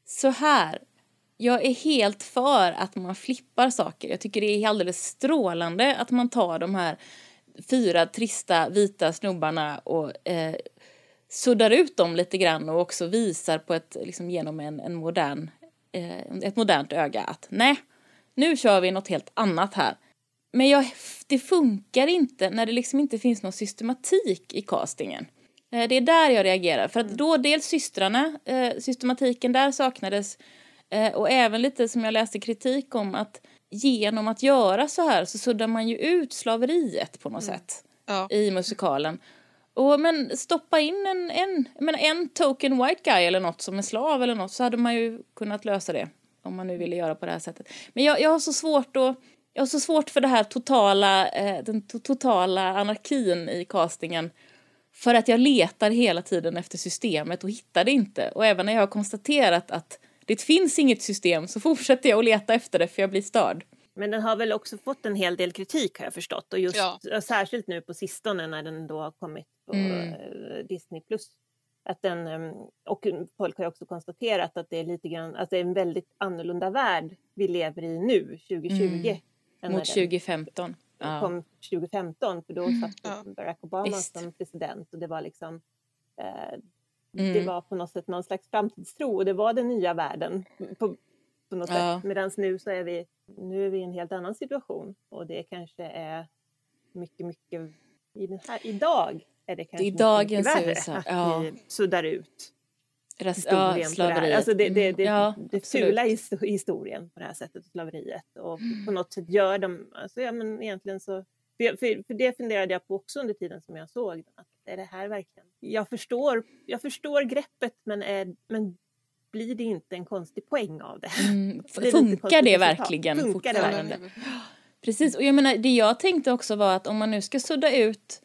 så här. Jag är helt för att man flippar saker. Jag tycker det är alldeles strålande att man tar de här fyra trista vita snubbarna och eh, suddar ut dem lite grann och också visar på ett, liksom genom en, en modern, eh, ett modernt öga att nej, nu kör vi något helt annat här. Men jag, det funkar inte när det liksom inte finns någon systematik i castingen. Eh, det är där jag reagerar. För att mm. då dels systrarna, eh, systematiken där saknades. Eh, och även lite som jag läste kritik om att genom att göra så här så suddar man ju ut slaveriet på något mm. sätt ja. i musikalen. Och men stoppa in en, en, menar, en token white guy eller något som en slav eller något så hade man ju kunnat lösa det. Om man nu ville göra på det här sättet. Men jag, jag har så svårt att jag har så svårt för det här totala, eh, den totala anarkin i castingen för att jag letar hela tiden efter systemet och hittar det inte. Och även när jag har konstaterat att det finns inget system så fortsätter jag att leta efter det för jag blir störd. Men den har väl också fått en hel del kritik har jag förstått och just ja. särskilt nu på sistone när den då har kommit på mm. Eh, Disney+. Att den, ehm, och folk har också konstaterat att det är lite grann, att det är en väldigt annorlunda värld vi lever i nu, 2020. Mm. Mot 2015 ja. kom 2015 för då mm. satt ja. Barack Obama Visst. som president och det var liksom eh, mm. det var på något sätt någon slags framtidstro och det var den nya världen på, på något ja. sätt. Medan nu så är vi, nu är vi i en helt annan situation och det kanske är mycket, mycket i den här, idag är det kanske I dagens mycket värre USA. att vi suddar ut Res ja, slaveriet. Alltså det, det, det, ja, det fula i historien på det här sättet, slaveriet. Och på något sätt gör de, alltså ja men egentligen så, för, för, för det funderade jag på också under tiden som jag såg den. Att är det här verkligen, jag förstår, jag förstår greppet men, är, men blir det inte en konstig poäng av det? Mm, det funkar det verkligen funkar det verkligen? Precis, och jag menar det jag tänkte också var att om man nu ska sudda ut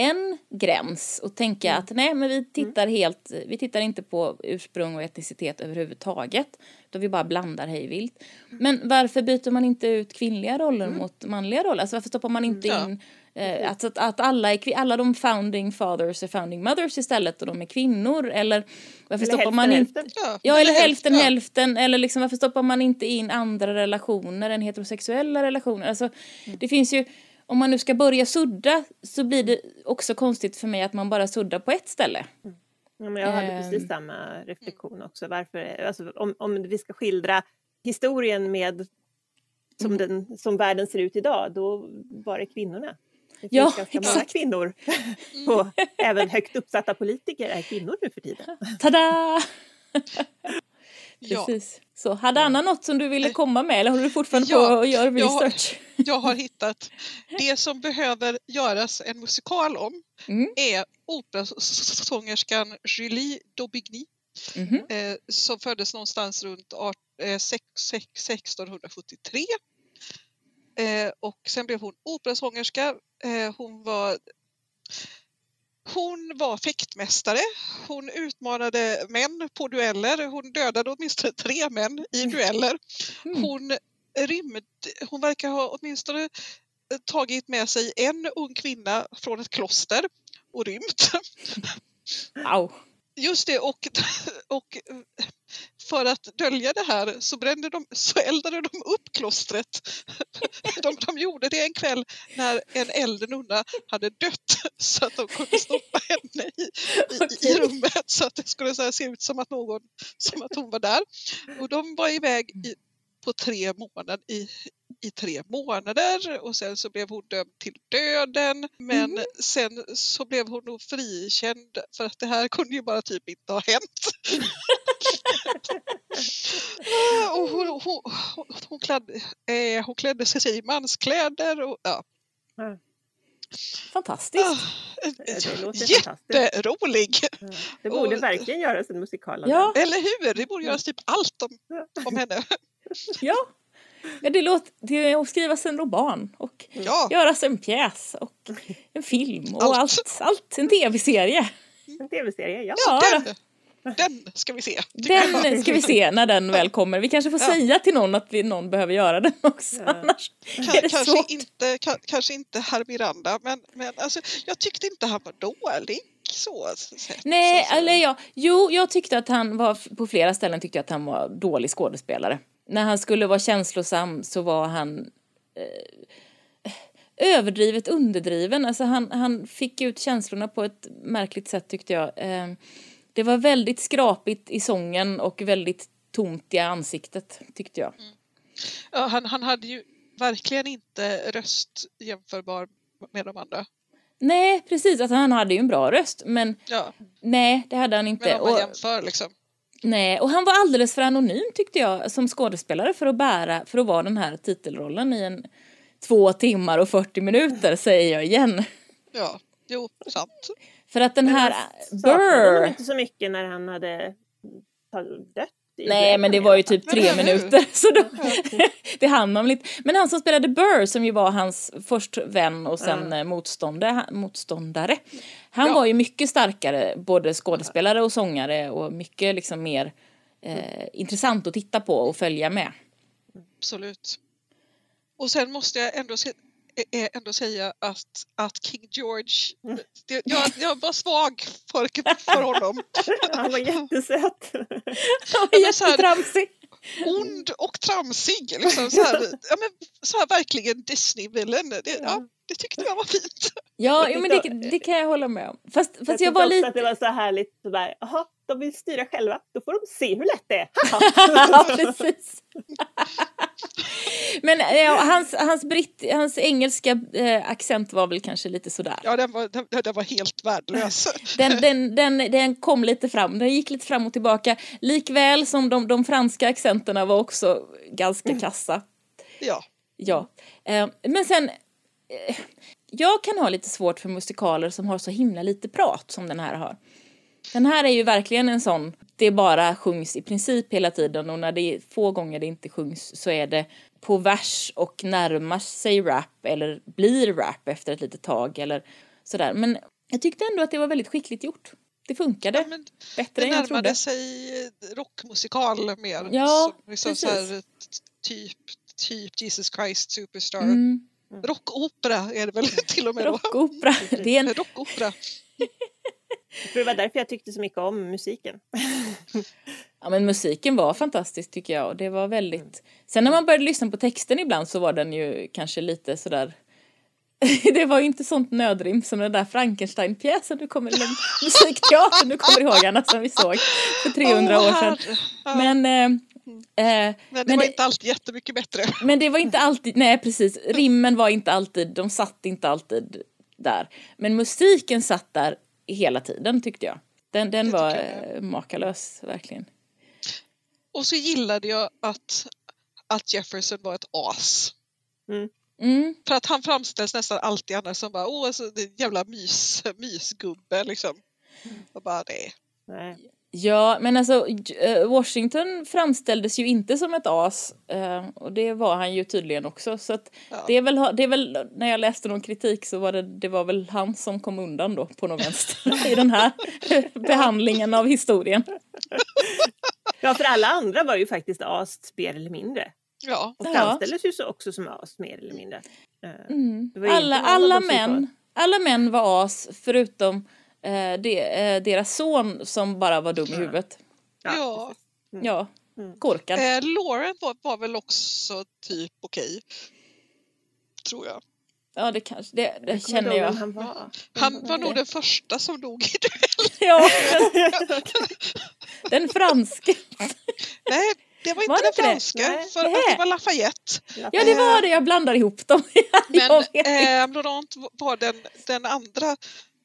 en gräns och tänka mm. att nej men vi tittar mm. helt, vi tittar inte på ursprung och etnicitet överhuvudtaget. Utan vi bara blandar hejvilt. Mm. Men varför byter man inte ut kvinnliga roller mm. mot manliga roller? Alltså varför stoppar man inte ja. in eh, att, att, att alla, är, alla de founding fathers är founding mothers istället och de är kvinnor? Eller varför eller stoppar man inte... Hälften. Ja, eller hälften hälften, hälften. Eller liksom varför stoppar man inte in andra relationer än heterosexuella relationer? Alltså mm. det finns ju om man nu ska börja sudda så blir det också konstigt för mig att man bara suddar på ett ställe. Ja, men jag hade Ehm. precis samma reflektion också. Varför, alltså, om, om vi ska skildra historien med som, den, som världen ser ut idag, då var det kvinnorna. Det finns Ja, ganska många exakt. kvinnor. Och även högt uppsatta politiker är kvinnor nu för tiden. Tada! Ja, Precis. Så, hade Anna något som du ville komma med eller håller du fortfarande ja, på och gör jag har- research? jag har hittat det som behöver göras en musikal om Mm. är operasångerskan Julie Daubigny Mhm. eh, som föddes någonstans runt art- eh, sex- sex- 1673. Eh, och sen blev hon operasångerska. Eh, hon var hon var fäktmästare. Hon utmanade män på dueller. Hon dödade åtminstone tre män i dueller. Mm. Hon rymde. Hon verkar ha åtminstone eh, tagit med sig en ung kvinna från ett kloster och rymt. Wow. Just det, och, och för att dölja det här så, brände de, så eldade de upp klostret. De, de gjorde det en kväll när en äldre nunna hade dött så att de kunde stoppa henne i, i, i rummet så att det skulle så se ut som att, någon, som att hon var där. Och de var iväg i, på tre månader i, i tre månader och sen så blev hon dömd till döden men Mhm. sen så blev hon nog frikänd för att det här kunde ju bara typ inte ha hänt. Och hon, hon, hon, hon, klädde, eh, hon klädde sig i manskläder och ja. Fantastiskt. Ah, det låter fantastiskt. jätterolig! Ja. Det borde Och- verkligen göras en musikal Ja. Eller hur? Det borde göras typ allt om, om henne. Ja. Ja det låter det är att skrivas en roman och Ja, göras en pjäs och en film och Allt. allt. allt, En tv-serie. En tv-serie, ja. Ja, den, den ska vi se. Den ska vi se när den väl kommer. Vi kanske får Ja. säga till någon att vi, någon behöver göra den också. Ja. Annars är det kanske, svårt. inte, ka, kanske inte herr Miranda, men, men alltså, jag tyckte inte han var dålig. Så, sett. Nej, så, så. eller ja. Jo, jag tyckte att han var, på flera ställen tyckte jag att han var dålig skådespelare. När han skulle vara känslosam så var han eh, överdrivet underdriven. Alltså han, han fick ut känslorna på ett märkligt sätt tyckte jag. Eh, det var väldigt skrapigt i sången och väldigt tomt i ansiktet tyckte jag. Ja, han, han hade ju verkligen inte röst jämförbar med de andra. Nej, precis. Alltså, han hade ju en bra röst, men Ja, nej, det hade han inte. men om man jämför liksom. Nej, och han var alldeles för anonym tyckte jag som skådespelare för att bära, för att vara den här titelrollen i en två timmar och 40 minuter säger jag igen. Ja, jo, sant. För att den Men här Burr, inte så mycket när han hade dött. Nej men det var ju typ tre minuter så då, det hann man väl inte. Men han som spelade Burr som ju var hans först vän och sen eh, motståndare, motståndare. Han Ja. var ju mycket starkare, både skådespelare och sångare och mycket liksom mer eh, intressant att titta på och följa med. Absolut. Och sen måste jag ändå, ändå säga att, att King George, det, jag, jag var svag för, för honom. Han var jättesöt. Han var jättetramsig. Ond och tramsig. Liksom, så, här, ja, men, så här verkligen Disney-villain. Det, ja, det tyckte jag var fint. Ja, Jag jo, men det, det kan jag hålla med om. Fast, fast jag, tyckte var lite... att det var så härligt sådär, jaha, de vill styra själva, då får de se hur lätt det är. ja, precis. Men ja, hans, hans, britt, hans engelska eh, accent var väl kanske lite sådär. Ja, den var, den, den var helt värdelös. Den, den, den, den kom lite fram, den gick lite fram och tillbaka. Likväl som de, de franska accenterna var också ganska kassa. Ja, Ja. Eh, men sen, eh, jag kan ha lite svårt för musikaler som har så himla lite prat som den här har. Den här är ju verkligen en sån, det bara sjungs i princip hela tiden och när det är få gånger det inte sjungs så är det på vers och närmar sig rap eller blir rap efter ett litet tag eller sådär. Men jag tyckte ändå att det var väldigt skickligt gjort. Det funkade ja men bättre det än jag trodde. närmade sig rockmusikal mer. Ja, Som, liksom precis. här, typ, typ Jesus Christ Superstar. Mm, Rockopera är det väl till och med rockopera. Det är en Rockopera. Det var därför jag tyckte så mycket om musiken. Ja men musiken var fantastisk tycker jag och det var väldigt Sen när man började lyssna på texten ibland så var den ju kanske lite sådär det var ju inte sånt nödrim som den där Frankenstein-pjäsen du kommer eller musikteatern du kommer ihåg Anna som vi såg för 300 Åh, år sedan. Men, eh, eh, men det men var det- inte alltid jättemycket bättre. men det var inte alltid, nej precis, rimmen var inte alltid, de satt inte alltid där. Men musiken satt där hela tiden tyckte jag. Den, den var jag eh, makalös verkligen. Och så gillade jag att, att Jefferson var ett as. Mm. För att han framställs nästan alltid annars som bara, åh, så det är en jävla mys, mysgubbe liksom. Och bara det. Nej. Ja, men alltså eh, Washington framställdes ju inte som ett as eh, och det var han ju tydligen också så att Ja. det, är väl, det är väl när jag läste någon kritik så var det, det var väl han som kom undan då på något vänster i den här behandlingen av historien. Ja, för alla andra var ju faktiskt as mer eller mindre. Ja, Och framställdes ju så också som as mer eller mindre. Eh, Mm. Alla, alla, män, alla män var as förutom eh, det, eh, deras son som bara var dum i huvudet. ja. precis. Ja, Mm. korkad. Eh, Lauren var, var väl också typ okej. Tror jag. Ja, det kanske, det, det Jag känner jag. Han var. Han var nog den första som dog i duell. Ja, den franske. Nej, det var inte Var det den inte det? franska. Nej. För det var Lafayette. Ja, det var det. Jag blandar ihop dem. Men eh, Laurent var den, den andra,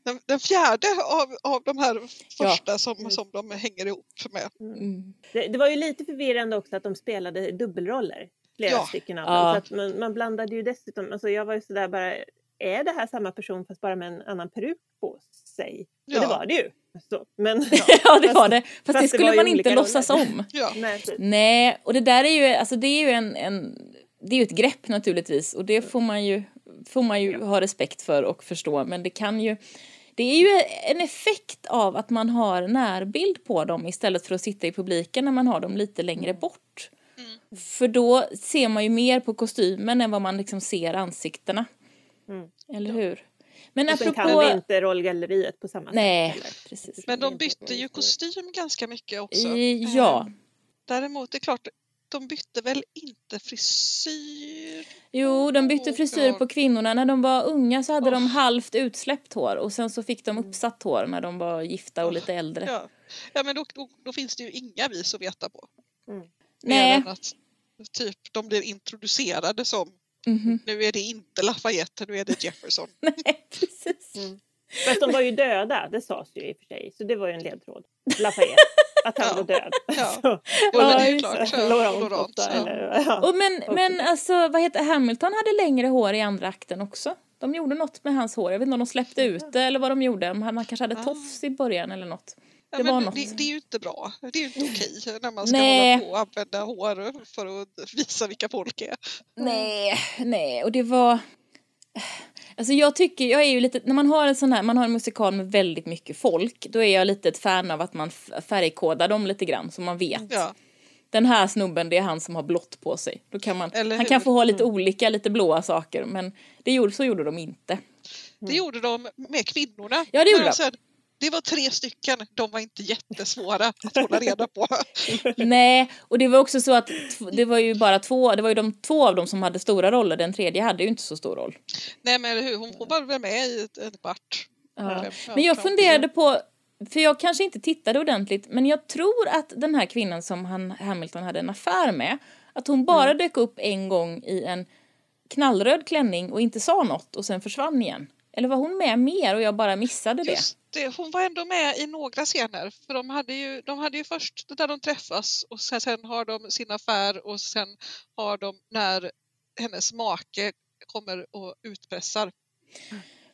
den, den fjärde av, av de här första som, som de hänger ihop med. Mm. Det, det var ju lite förvirrande också att de spelade dubbelroller. Flera Ja. stycken av Ja. dem. Så att man, man blandade ju dessutom, alltså jag var ju sådär bara, är det här samma person fast bara med en annan peruk på sig? Och Ja. det var det ju. Så, men, Ja, det var det. Fast, fast det det skulle ju man inte låtsas roller. om. Ja. nej, och det där är ju, alltså det är ju en, en det är ju ett grepp naturligtvis och det får man ju, får man ju ha respekt för och förstå men det kan ju det är ju en effekt av att man har närbild på dem istället för att sitta i publiken när man har dem lite längre bort. För då ser man ju mer på kostymen än vad man liksom ser ansiktena. Mm. Eller hur? Men Och sen kan apropå... vi inte rollgalleriet på samma Nej, sätt. precis. Men de bytte ju kostym ganska mycket också. I, Eh, ja. Däremot, det är klart, de bytte väl inte frisyr? Jo, de bytte frisyr på kvinnorna. När de var unga så hade de Oh. halvt utsläppt hår och sen så fick de uppsatt hår när de var gifta och lite äldre. Ja, ja men då, då, då finns det ju inga vis att veta på. Mm. Nej. att typ, de blir introducerade som Mhm. nu är det inte Lafayette, nu är det Jefferson. Nej, precis. Mm. Fast de var ju döda, det sades ju i och för sig. Så det var ju en ledtråd. Lafayette, att han Ja. var död. Ja. Så, Och det är klart, så, ja, Laurent Laurent, ja. eller, ja. Och men, men alltså, vad heter Hamilton hade längre hår i andra akten också. De gjorde något med hans hår. Jag vet inte om de släppte ut det eller vad de gjorde. Om Han kanske hade tofs i början eller något. Ja, Det men var det, det är ju inte bra. Det är ju inte okej när man ska Nej. hålla på och använda hår för att visa vilka folk är. Nej, nej, och det var... Alltså jag tycker, jag är ju lite, när man har en sån här, man har en musikal med väldigt mycket folk, då är jag lite ett fan av att man färgkodar dem lite grann så man vet. Ja. Den här snubben, det är han som har blått på sig. Då kan man, han kan få ha lite olika, lite blåa saker, men det gjorde, så gjorde de inte. Det gjorde de med kvinnorna. Ja, det gjorde de. Det var tre stycken, de var inte jättesvåra att hålla reda på. Nej, och det var också så att det var ju bara två, det var ju de två av dem som hade stora roller, den tredje hade ju inte så stor roll. Nej men hur, hon hon var väl med i ett- en kvart. Ja. Men jag funderade på, för jag kanske inte tittade ordentligt, men jag tror att den här kvinnan som han, Hamilton hade en affär med, att hon bara Mm. dök upp en gång i en knallröd klänning och inte sa något och sen försvann igen. Eller var hon med mer och jag bara missade det? Just det, hon var ändå med i några scener. För de hade ju, de hade ju först där de träffas och sen, sen har de sin affär och sen har de när hennes make kommer och utpressar.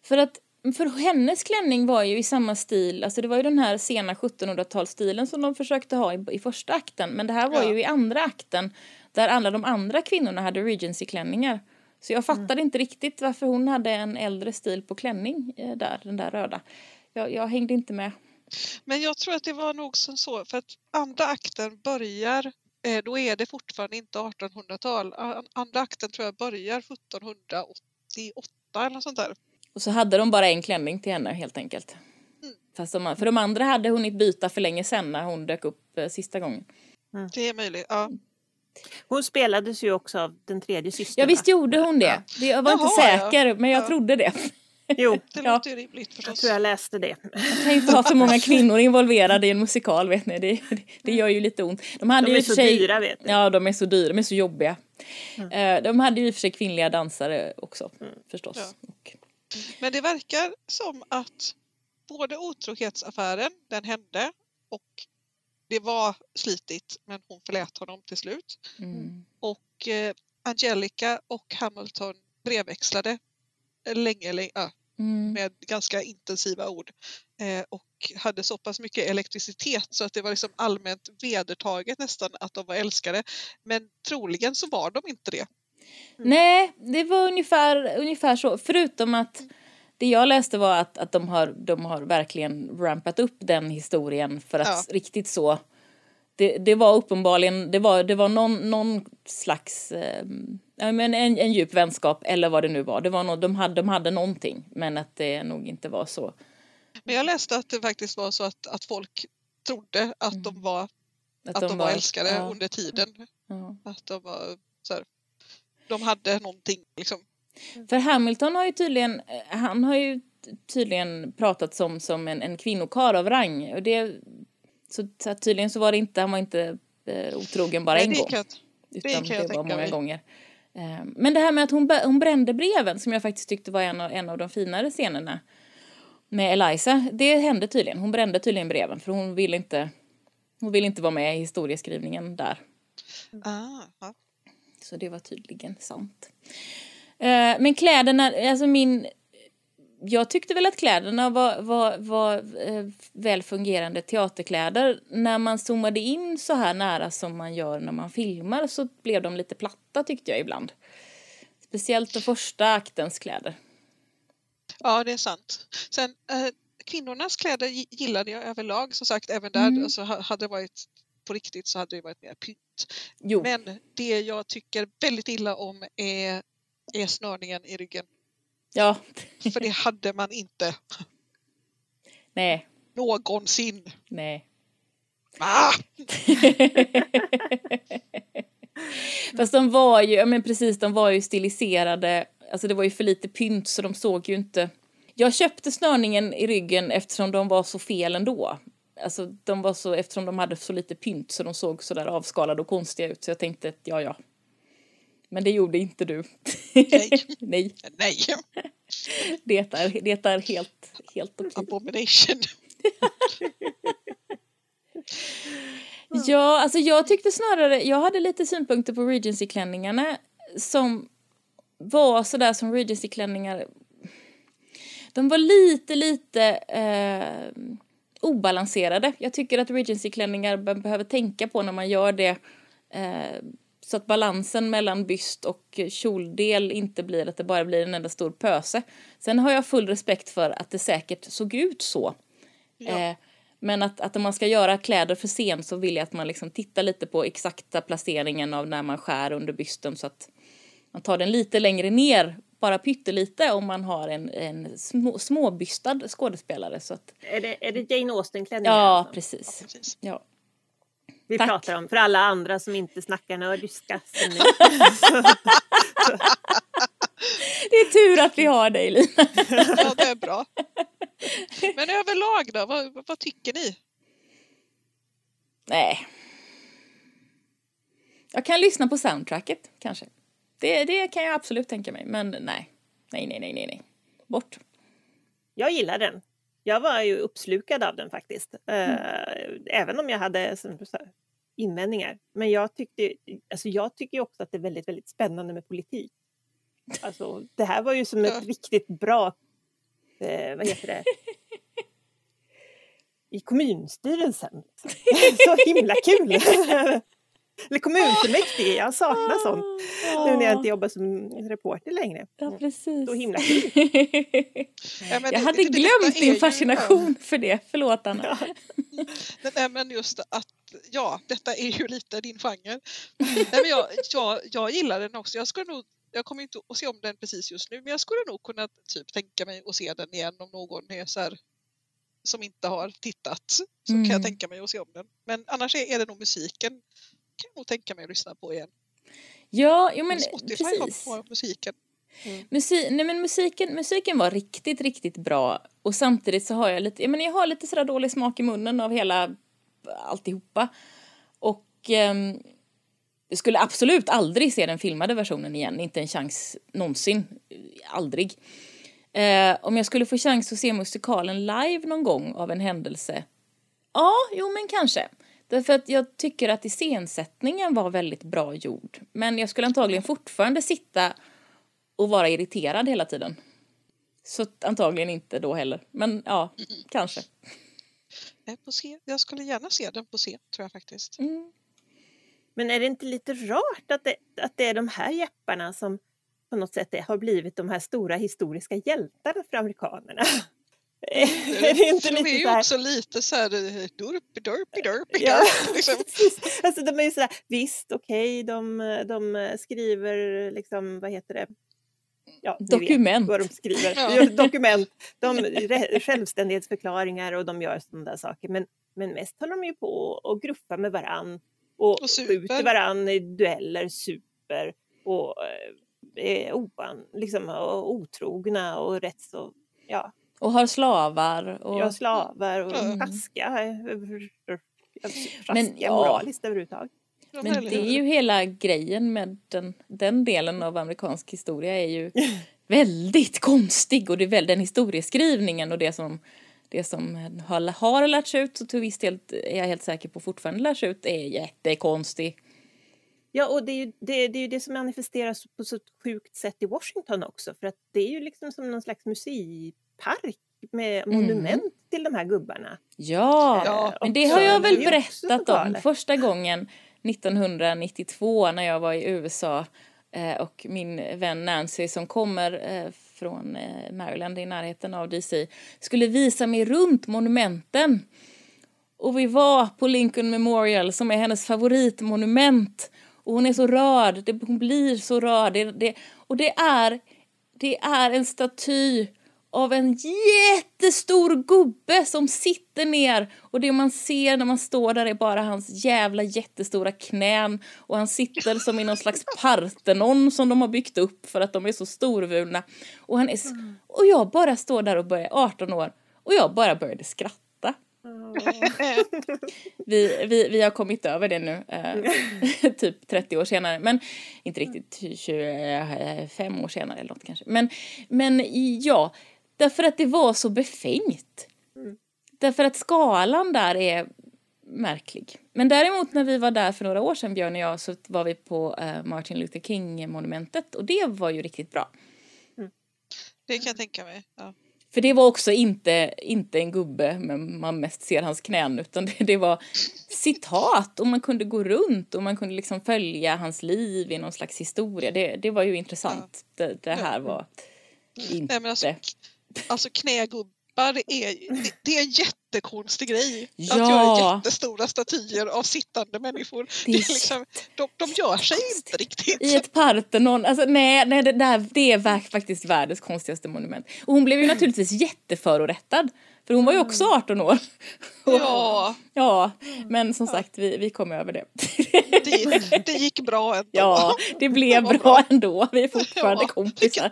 För att för hennes klänning var ju i samma stil, alltså det var ju den här sena 1700-talsstilen som de försökte ha i, i första akten, men det här var Ja. ju i andra akten där alla de andra kvinnorna hade Regency-klänningar. Så jag fattade inte riktigt varför hon hade en äldre stil på klänning eh, där, den där röda. Jag, jag hängde inte med. Men jag tror att det var nog som så för att andra akten börjar eh, då är det fortfarande inte 1800-tal. An- Andra akten tror jag börjar 1788 eller något sånt där. Och så hade de bara en klänning till henne helt enkelt. Mm. Fast de, för de andra hade hunnit byta för länge sedan när hon dök upp eh, sista gången. Det är möjligt. Ja. Hon spelades ju också av den tredje systern. Ja visst gjorde hon det. Det- Jag var inte Jaha, ja. säker men jag Ja. trodde det. Jo, Det Ja. låter ju rimligt jag förstås. tror jag läste det. Man kan ju inte ha för många kvinnor involverade i en musikal vet ni. Det, det gör ju lite ont. De, hade De ju är för så sig, dyra vet ni. Ja de är så dyra, de är så jobbiga. Eh, De hade ju i och för sig kvinnliga dansare också förstås. Ja. Och, Men det verkar som att både otrohetsaffären, den hände och det var slitigt men hon förlät honom till slut. mm. Och eh, Angelica och Hamilton brevväxlade länge, länge ja, Mm. med ganska intensiva ord eh, och hade så pass mycket elektricitet så att det var liksom allmänt vedertaget nästan att de var älskade. Men troligen så var de inte det. Nej, det var ungefär, ungefär så. Förutom att det jag läste var att, att de, har, de har verkligen rampat upp den historien för att Ja. riktigt så det, det var uppenbarligen, det var, det var någon, någon slags, eh, men en, en djup vänskap eller vad det nu var. Det var no, de, hade, de hade någonting men att det nog inte var så. Men jag läste att det faktiskt var så att, att folk trodde att de var, att de var älskade ja, under tiden. ja. Att de var så här, de hade någonting liksom. För Hamilton har ju tydligen, eh, han har ju tydligen pratat som, som en, en kvinnokar av rang. Och det, så, så tydligen så var det inte, han var inte eh, otrogen bara Nej, en det gång. jag, Utan det, jag var många mig. gånger. Eh, Men det här med att hon, hon brände breven som jag faktiskt tyckte var en av, en av de finare scenerna med Eliza. Det hände tydligen. Hon brände tydligen breven för hon ville inte, hon ville inte vara med i historieskrivningen där. ah, ja. Så det var tydligen sant. Eh, Men kläderna, alltså min... Jag tyckte väl att kläderna var, var, var eh, väl fungerande teaterkläder. När man zoomade in så här nära som man gör när man filmar så blev de lite platta tyckte jag ibland. Speciellt den första aktens kläder. ja, det är sant. Sen eh, kvinnornas kläder gi- gillade jag överlag. Som sagt, även där Mm. alltså, ha- hade det varit på riktigt så hade det varit mer pynt. Jo, Men det jag tycker väldigt illa om är, är snörningen i ryggen. ja, För det hade man inte nej, någonsin. nej. Ah! Fast de var ju, ja men precis, de var ju stiliserade. Alltså det var ju för lite pynt så de såg ju inte. Jag köpte snörningen i ryggen eftersom de var så fel ändå. Alltså de var så, eftersom de hade så lite pynt så de såg så där avskalade och konstiga ut. Så jag tänkte att ja, ja. Men det gjorde inte du. Nej. Nej, Nej, det är, det är helt, helt okej. abomination. Ja, alltså jag tyckte snarare, jag hade lite synpunkter på Regency-klänningarna som var sådär som Regency-klänningar. De var lite, lite eh, obalanserade. Jag tycker att Regency-klänningar be- behöver tänka på när man gör det eh, så att balansen mellan byst och kjoldel inte blir att det bara blir en enda stor pöse. Sen har jag full respekt för att det säkert såg ut så. Ja. Eh, men att, att om man ska göra kläder för scen så vill jag att man liksom tittar lite på exakta placeringen av när man skär under bysten så att man tar den lite längre ner, bara pyttelite om man har en, en små, småbystad skådespelare. Så att, Är det, är det Jane Austen-klänningar? ja, alltså? precis. Precis. Ja. Vi tack. pratar om för alla andra som inte snackar nördiska. som ni. Det är tur att vi har dig Lina. Ja, det är bra. Men överlag då, vad, vad tycker ni? Nej. Jag kan lyssna på soundtracket kanske. Det, det kan jag absolut tänka mig, men nej. Nej, nej, nej, nej, nej. Bort. Jag gillar den. Jag var ju uppslukad av den faktiskt. Eh, Mm. Även om jag hade invändningar. Men jag tyckte, alltså jag tycker också att det är väldigt, väldigt spännande med politik. Alltså, det här var ju som ett riktigt bra, eh, vad heter det? I kommunstyrelsen. Så himla kul! Eller kommunfullmäktige, jag saknar sånt. Nu när jag inte jobbar som reporter längre. Ja, precis. Så himla kul. Ja, men jag det- hade glömt din ju- fascination för det. Förlåt, Anna. Nej, Nej, men just att ja, detta är ju lite din genre. Nej, men jag, jag, jag gillar den också. Jag, skulle nog, jag kommer inte att se om den precis just nu, men jag skulle nog kunna typ tänka mig att se den igen om någon är så här, som inte har tittat. Så kan Mm. jag tänka mig att se om den. Men annars är, är det nog musiken kan jag nog tänka mig att lyssna på igen. Ja, jo, men Spotify precis. har på musiken. Musi nej, men musiken, musiken var riktigt, riktigt bra. Och samtidigt så har jag lite, jag, menar, jag har lite sådär dålig smak i munnen av hela alltihopa. Och jag skulle absolut aldrig se den filmade versionen igen, inte en chans någonsin. Aldrig. Eh, om jag skulle få chans att se musikalen live någon gång av en händelse. Ja, jo men kanske. Därför att jag tycker att iscensättningen var väldigt bra gjord. Men jag skulle antagligen fortfarande sitta och vara irriterad hela tiden. Så antagligen inte då heller. Men ja, kanske. På scen. Jag skulle gärna se den på scen tror jag faktiskt. Mm. Men är det inte lite rart att det, att det är de här jepparna som på något sätt har blivit de här stora historiska hjältarna för amerikanerna? är det inte lite är ju så här, också lite så här eh, durpi durpi durpi Ja, liksom. Alltså de är ju sådär, visst okej, de, de skriver liksom, vad heter det? Ja, Dokument. vad de skriver. Ja. Ja. Dokument, de, självständighetsförklaringar och de gör sådana där saker. Men, men mest håller de ju på och gruffar med varann och, Och skjuter varann i dueller, super och eh, är oan, liksom, och otrogna och rätt så, ja, Och har slavar. Och... ja slavar och Mm. taskiga. Men, ja. moraliskt överhuvudtaget. Men det är ju hela grejen med den, den delen av amerikansk historia är ju väldigt konstig och det är väl den historieskrivningen och det som det som har, har lärts ut och till viss del är jag helt säker på fortfarande lärs ut är jättekonstig. Ja, och det är, ju, det, det är ju det som manifesteras på så sjukt sätt i Washington också. För att det är ju liksom som någon slags museipark med Mm. monument till de här gubbarna. Ja, Ja, men det har jag väl berättat om första gången 1992 när jag var i USA eh, och min vän Nancy som kommer eh, från eh, Maryland i närheten av DC skulle visa mig runt monumenten. Och vi var på Lincoln Memorial som är hennes favoritmonument. Och hon är så rörd, det, hon blir så rörd. Det, det, och det är, det är en staty av en jättestor gubbe som sitter ner och det man ser när man står där är bara hans jävla jättestora knän och han sitter som i någon slags partenon som de har byggt upp för att de är så storvulna och han är och jag bara står där och börjar 18 år och jag bara började skratta. Vi, vi, vi har kommit över det nu, eh, typ 30 år senare. Men inte riktigt 25 år senare eller något kanske. Men, men ja, därför att det var så befängt. Därför att skalan där är märklig. Men däremot när vi var där för några år sedan, Björn och jag, så var vi på eh, Martin Luther King-monumentet och det var ju riktigt bra. Det kan jag tänka mig. Ja. För det var också inte, inte en gubbe, men man mest ser hans knän, utan det, det var citat och man kunde gå runt och man kunde liksom följa hans liv i någon slags historia. Det, det var ju intressant. Det, det här var inte... Nej, men alltså, alltså knägubbar det är, det, är en jättekonstig grej. Att Ja. göra jättestora statyer av sittande människor. Det är liksom, de, de gör sig inte riktigt. I ett Parthenon, alltså nej, nej det, där, det är faktiskt världens konstigaste monument. Och hon blev ju naturligtvis jätteförorättad. För hon var ju också 18 år. Ja, Ja, men som sagt, vi, vi kom över det. det, det gick bra ändå. Ja, det blev vad bra ändå. Vi är fortfarande Ja, kompisar.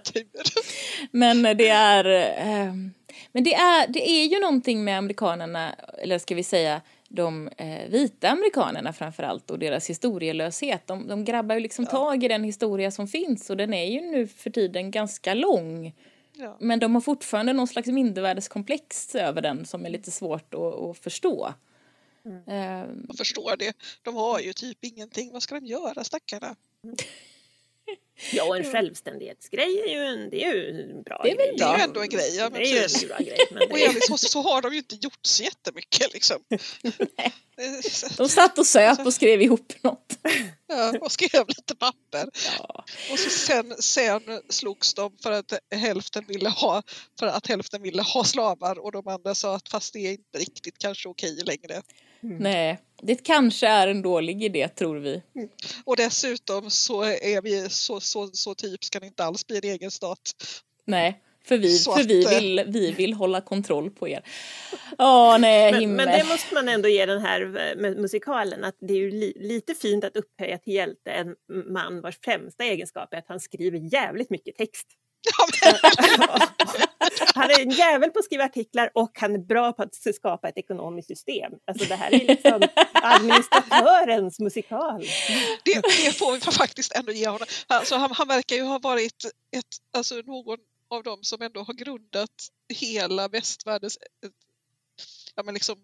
Men det är... ehm, men det är, det är ju någonting med amerikanerna, eller ska vi säga de eh, vita amerikanerna framför allt och deras historielöshet. De, de grabbar ju liksom tag i den historia som finns och den är ju nu för tiden ganska lång. Ja. Men de har fortfarande någon slags mindervärdeskomplex över den som är lite svårt att, att förstå. Ehm, Jag förstår det. De har ju typ ingenting. Vad ska de göra stackarna? Ja, och en självständighetsgrej är ju en, det är ju en bra Det är väl grej. Det är ju ändå en grej. Ja, Det men är ju en bra grej. Men Och det är, enligt så, så har de ju inte gjort så jättemycket liksom. de satt och söp och skrev ihop något. Ja, och skrev lite papper. Ja. Och så sen, sen slogs de för att hälften ville ha för att hälften ville ha slavar och de andra sa att fast det är inte riktigt kanske okej längre. Nej, det kanske är en dålig idé tror vi. Och dessutom så är vi så, så, så typ det inte alls bli en egen stat. Nej, För vi, Så för vi, att, eh, vill, vi vill hålla kontroll på er. Åh nej, Men, himmel. men det måste man ändå ge den här eh, musikalen att det är ju li, lite fint att upphöja till hjälte en man vars främsta egenskap är att han skriver jävligt mycket text. han är en jävel på att skriva artiklar och han är bra på att skapa ett ekonomiskt system. Alltså det här är liksom administratörens musikal. Det, det får vi faktiskt ändå ge honom. Alltså, han, han verkar ju ha varit ett, alltså, någon av dem som ändå har grundat hela västvärldens ja, men liksom,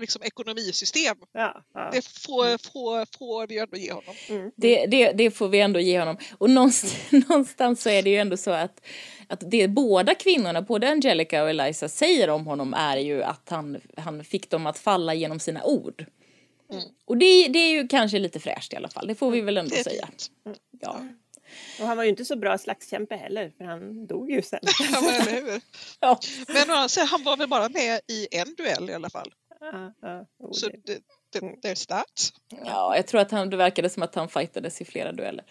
liksom ekonomisystem. Ja, ja. Det får, får, får vi ändå ge honom. Mm. Det, det, det får vi ändå ge honom. Och någonstans, någonstans så är det ju ändå så att, att det båda kvinnorna, både Angelica och Eliza, säger om honom är ju att han, han fick dem att falla genom sina ord. Mm. Och det, det är ju kanske lite fräscht i alla fall, det får vi väl ändå säga. fint. Ja. Och han var ju inte så bra slagskämpe heller för han dog ju sen. Ja, men, eller hur? Ja. men han var väl bara med i en duell i alla fall. Ja, ja, Så det- det, det, there's that. ja, jag tror att han, det verkade som att han fightades i flera dueller.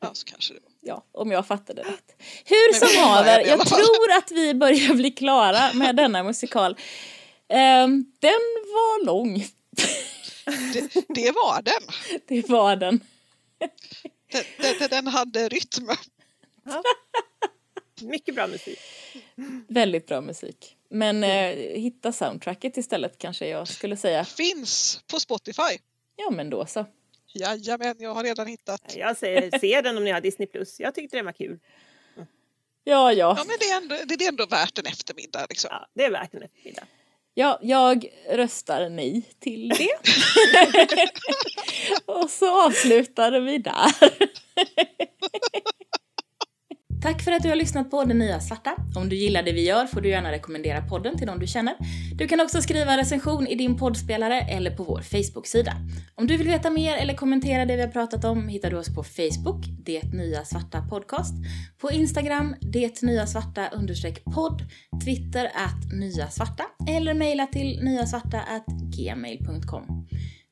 Ja, så kanske det var. Ja, om jag fattade rätt. Hur Men som haver, jag fall. tror att vi börjar bli klara med denna musikal. Ehm, den var lång. Det, det var den. Det var den. Den, den, den hade rytm. Mycket bra musik. Väldigt bra musik. Men eh, hitta soundtracket istället kanske jag skulle säga. Finns på Spotify. Ja men då så. Jajamän, jag har redan hittat. Jag säger se den om ni har Disney+. Plus. Jag tyckte den var kul. Ja, ja. Ja, men det är ändå, det är ändå värt en eftermiddag. Liksom. Ja, det är värt en eftermiddag. ja jag röstar nej till det. Och så avslutar vi där. Tack för att du har lyssnat på Det Nya Svarta. Om du gillar det vi gör får du gärna rekommendera podden till de du känner. Du kan också skriva en recension i din poddspelare eller på vår Facebook-sida. Om du vill veta mer eller kommentera det vi har pratat om hittar du oss på Facebook, Det Nya Svarta Podcast, på Instagram, Det Nya Svarta podd, Twitter att Nya Svarta eller mejla till nyasvarta gmail.com.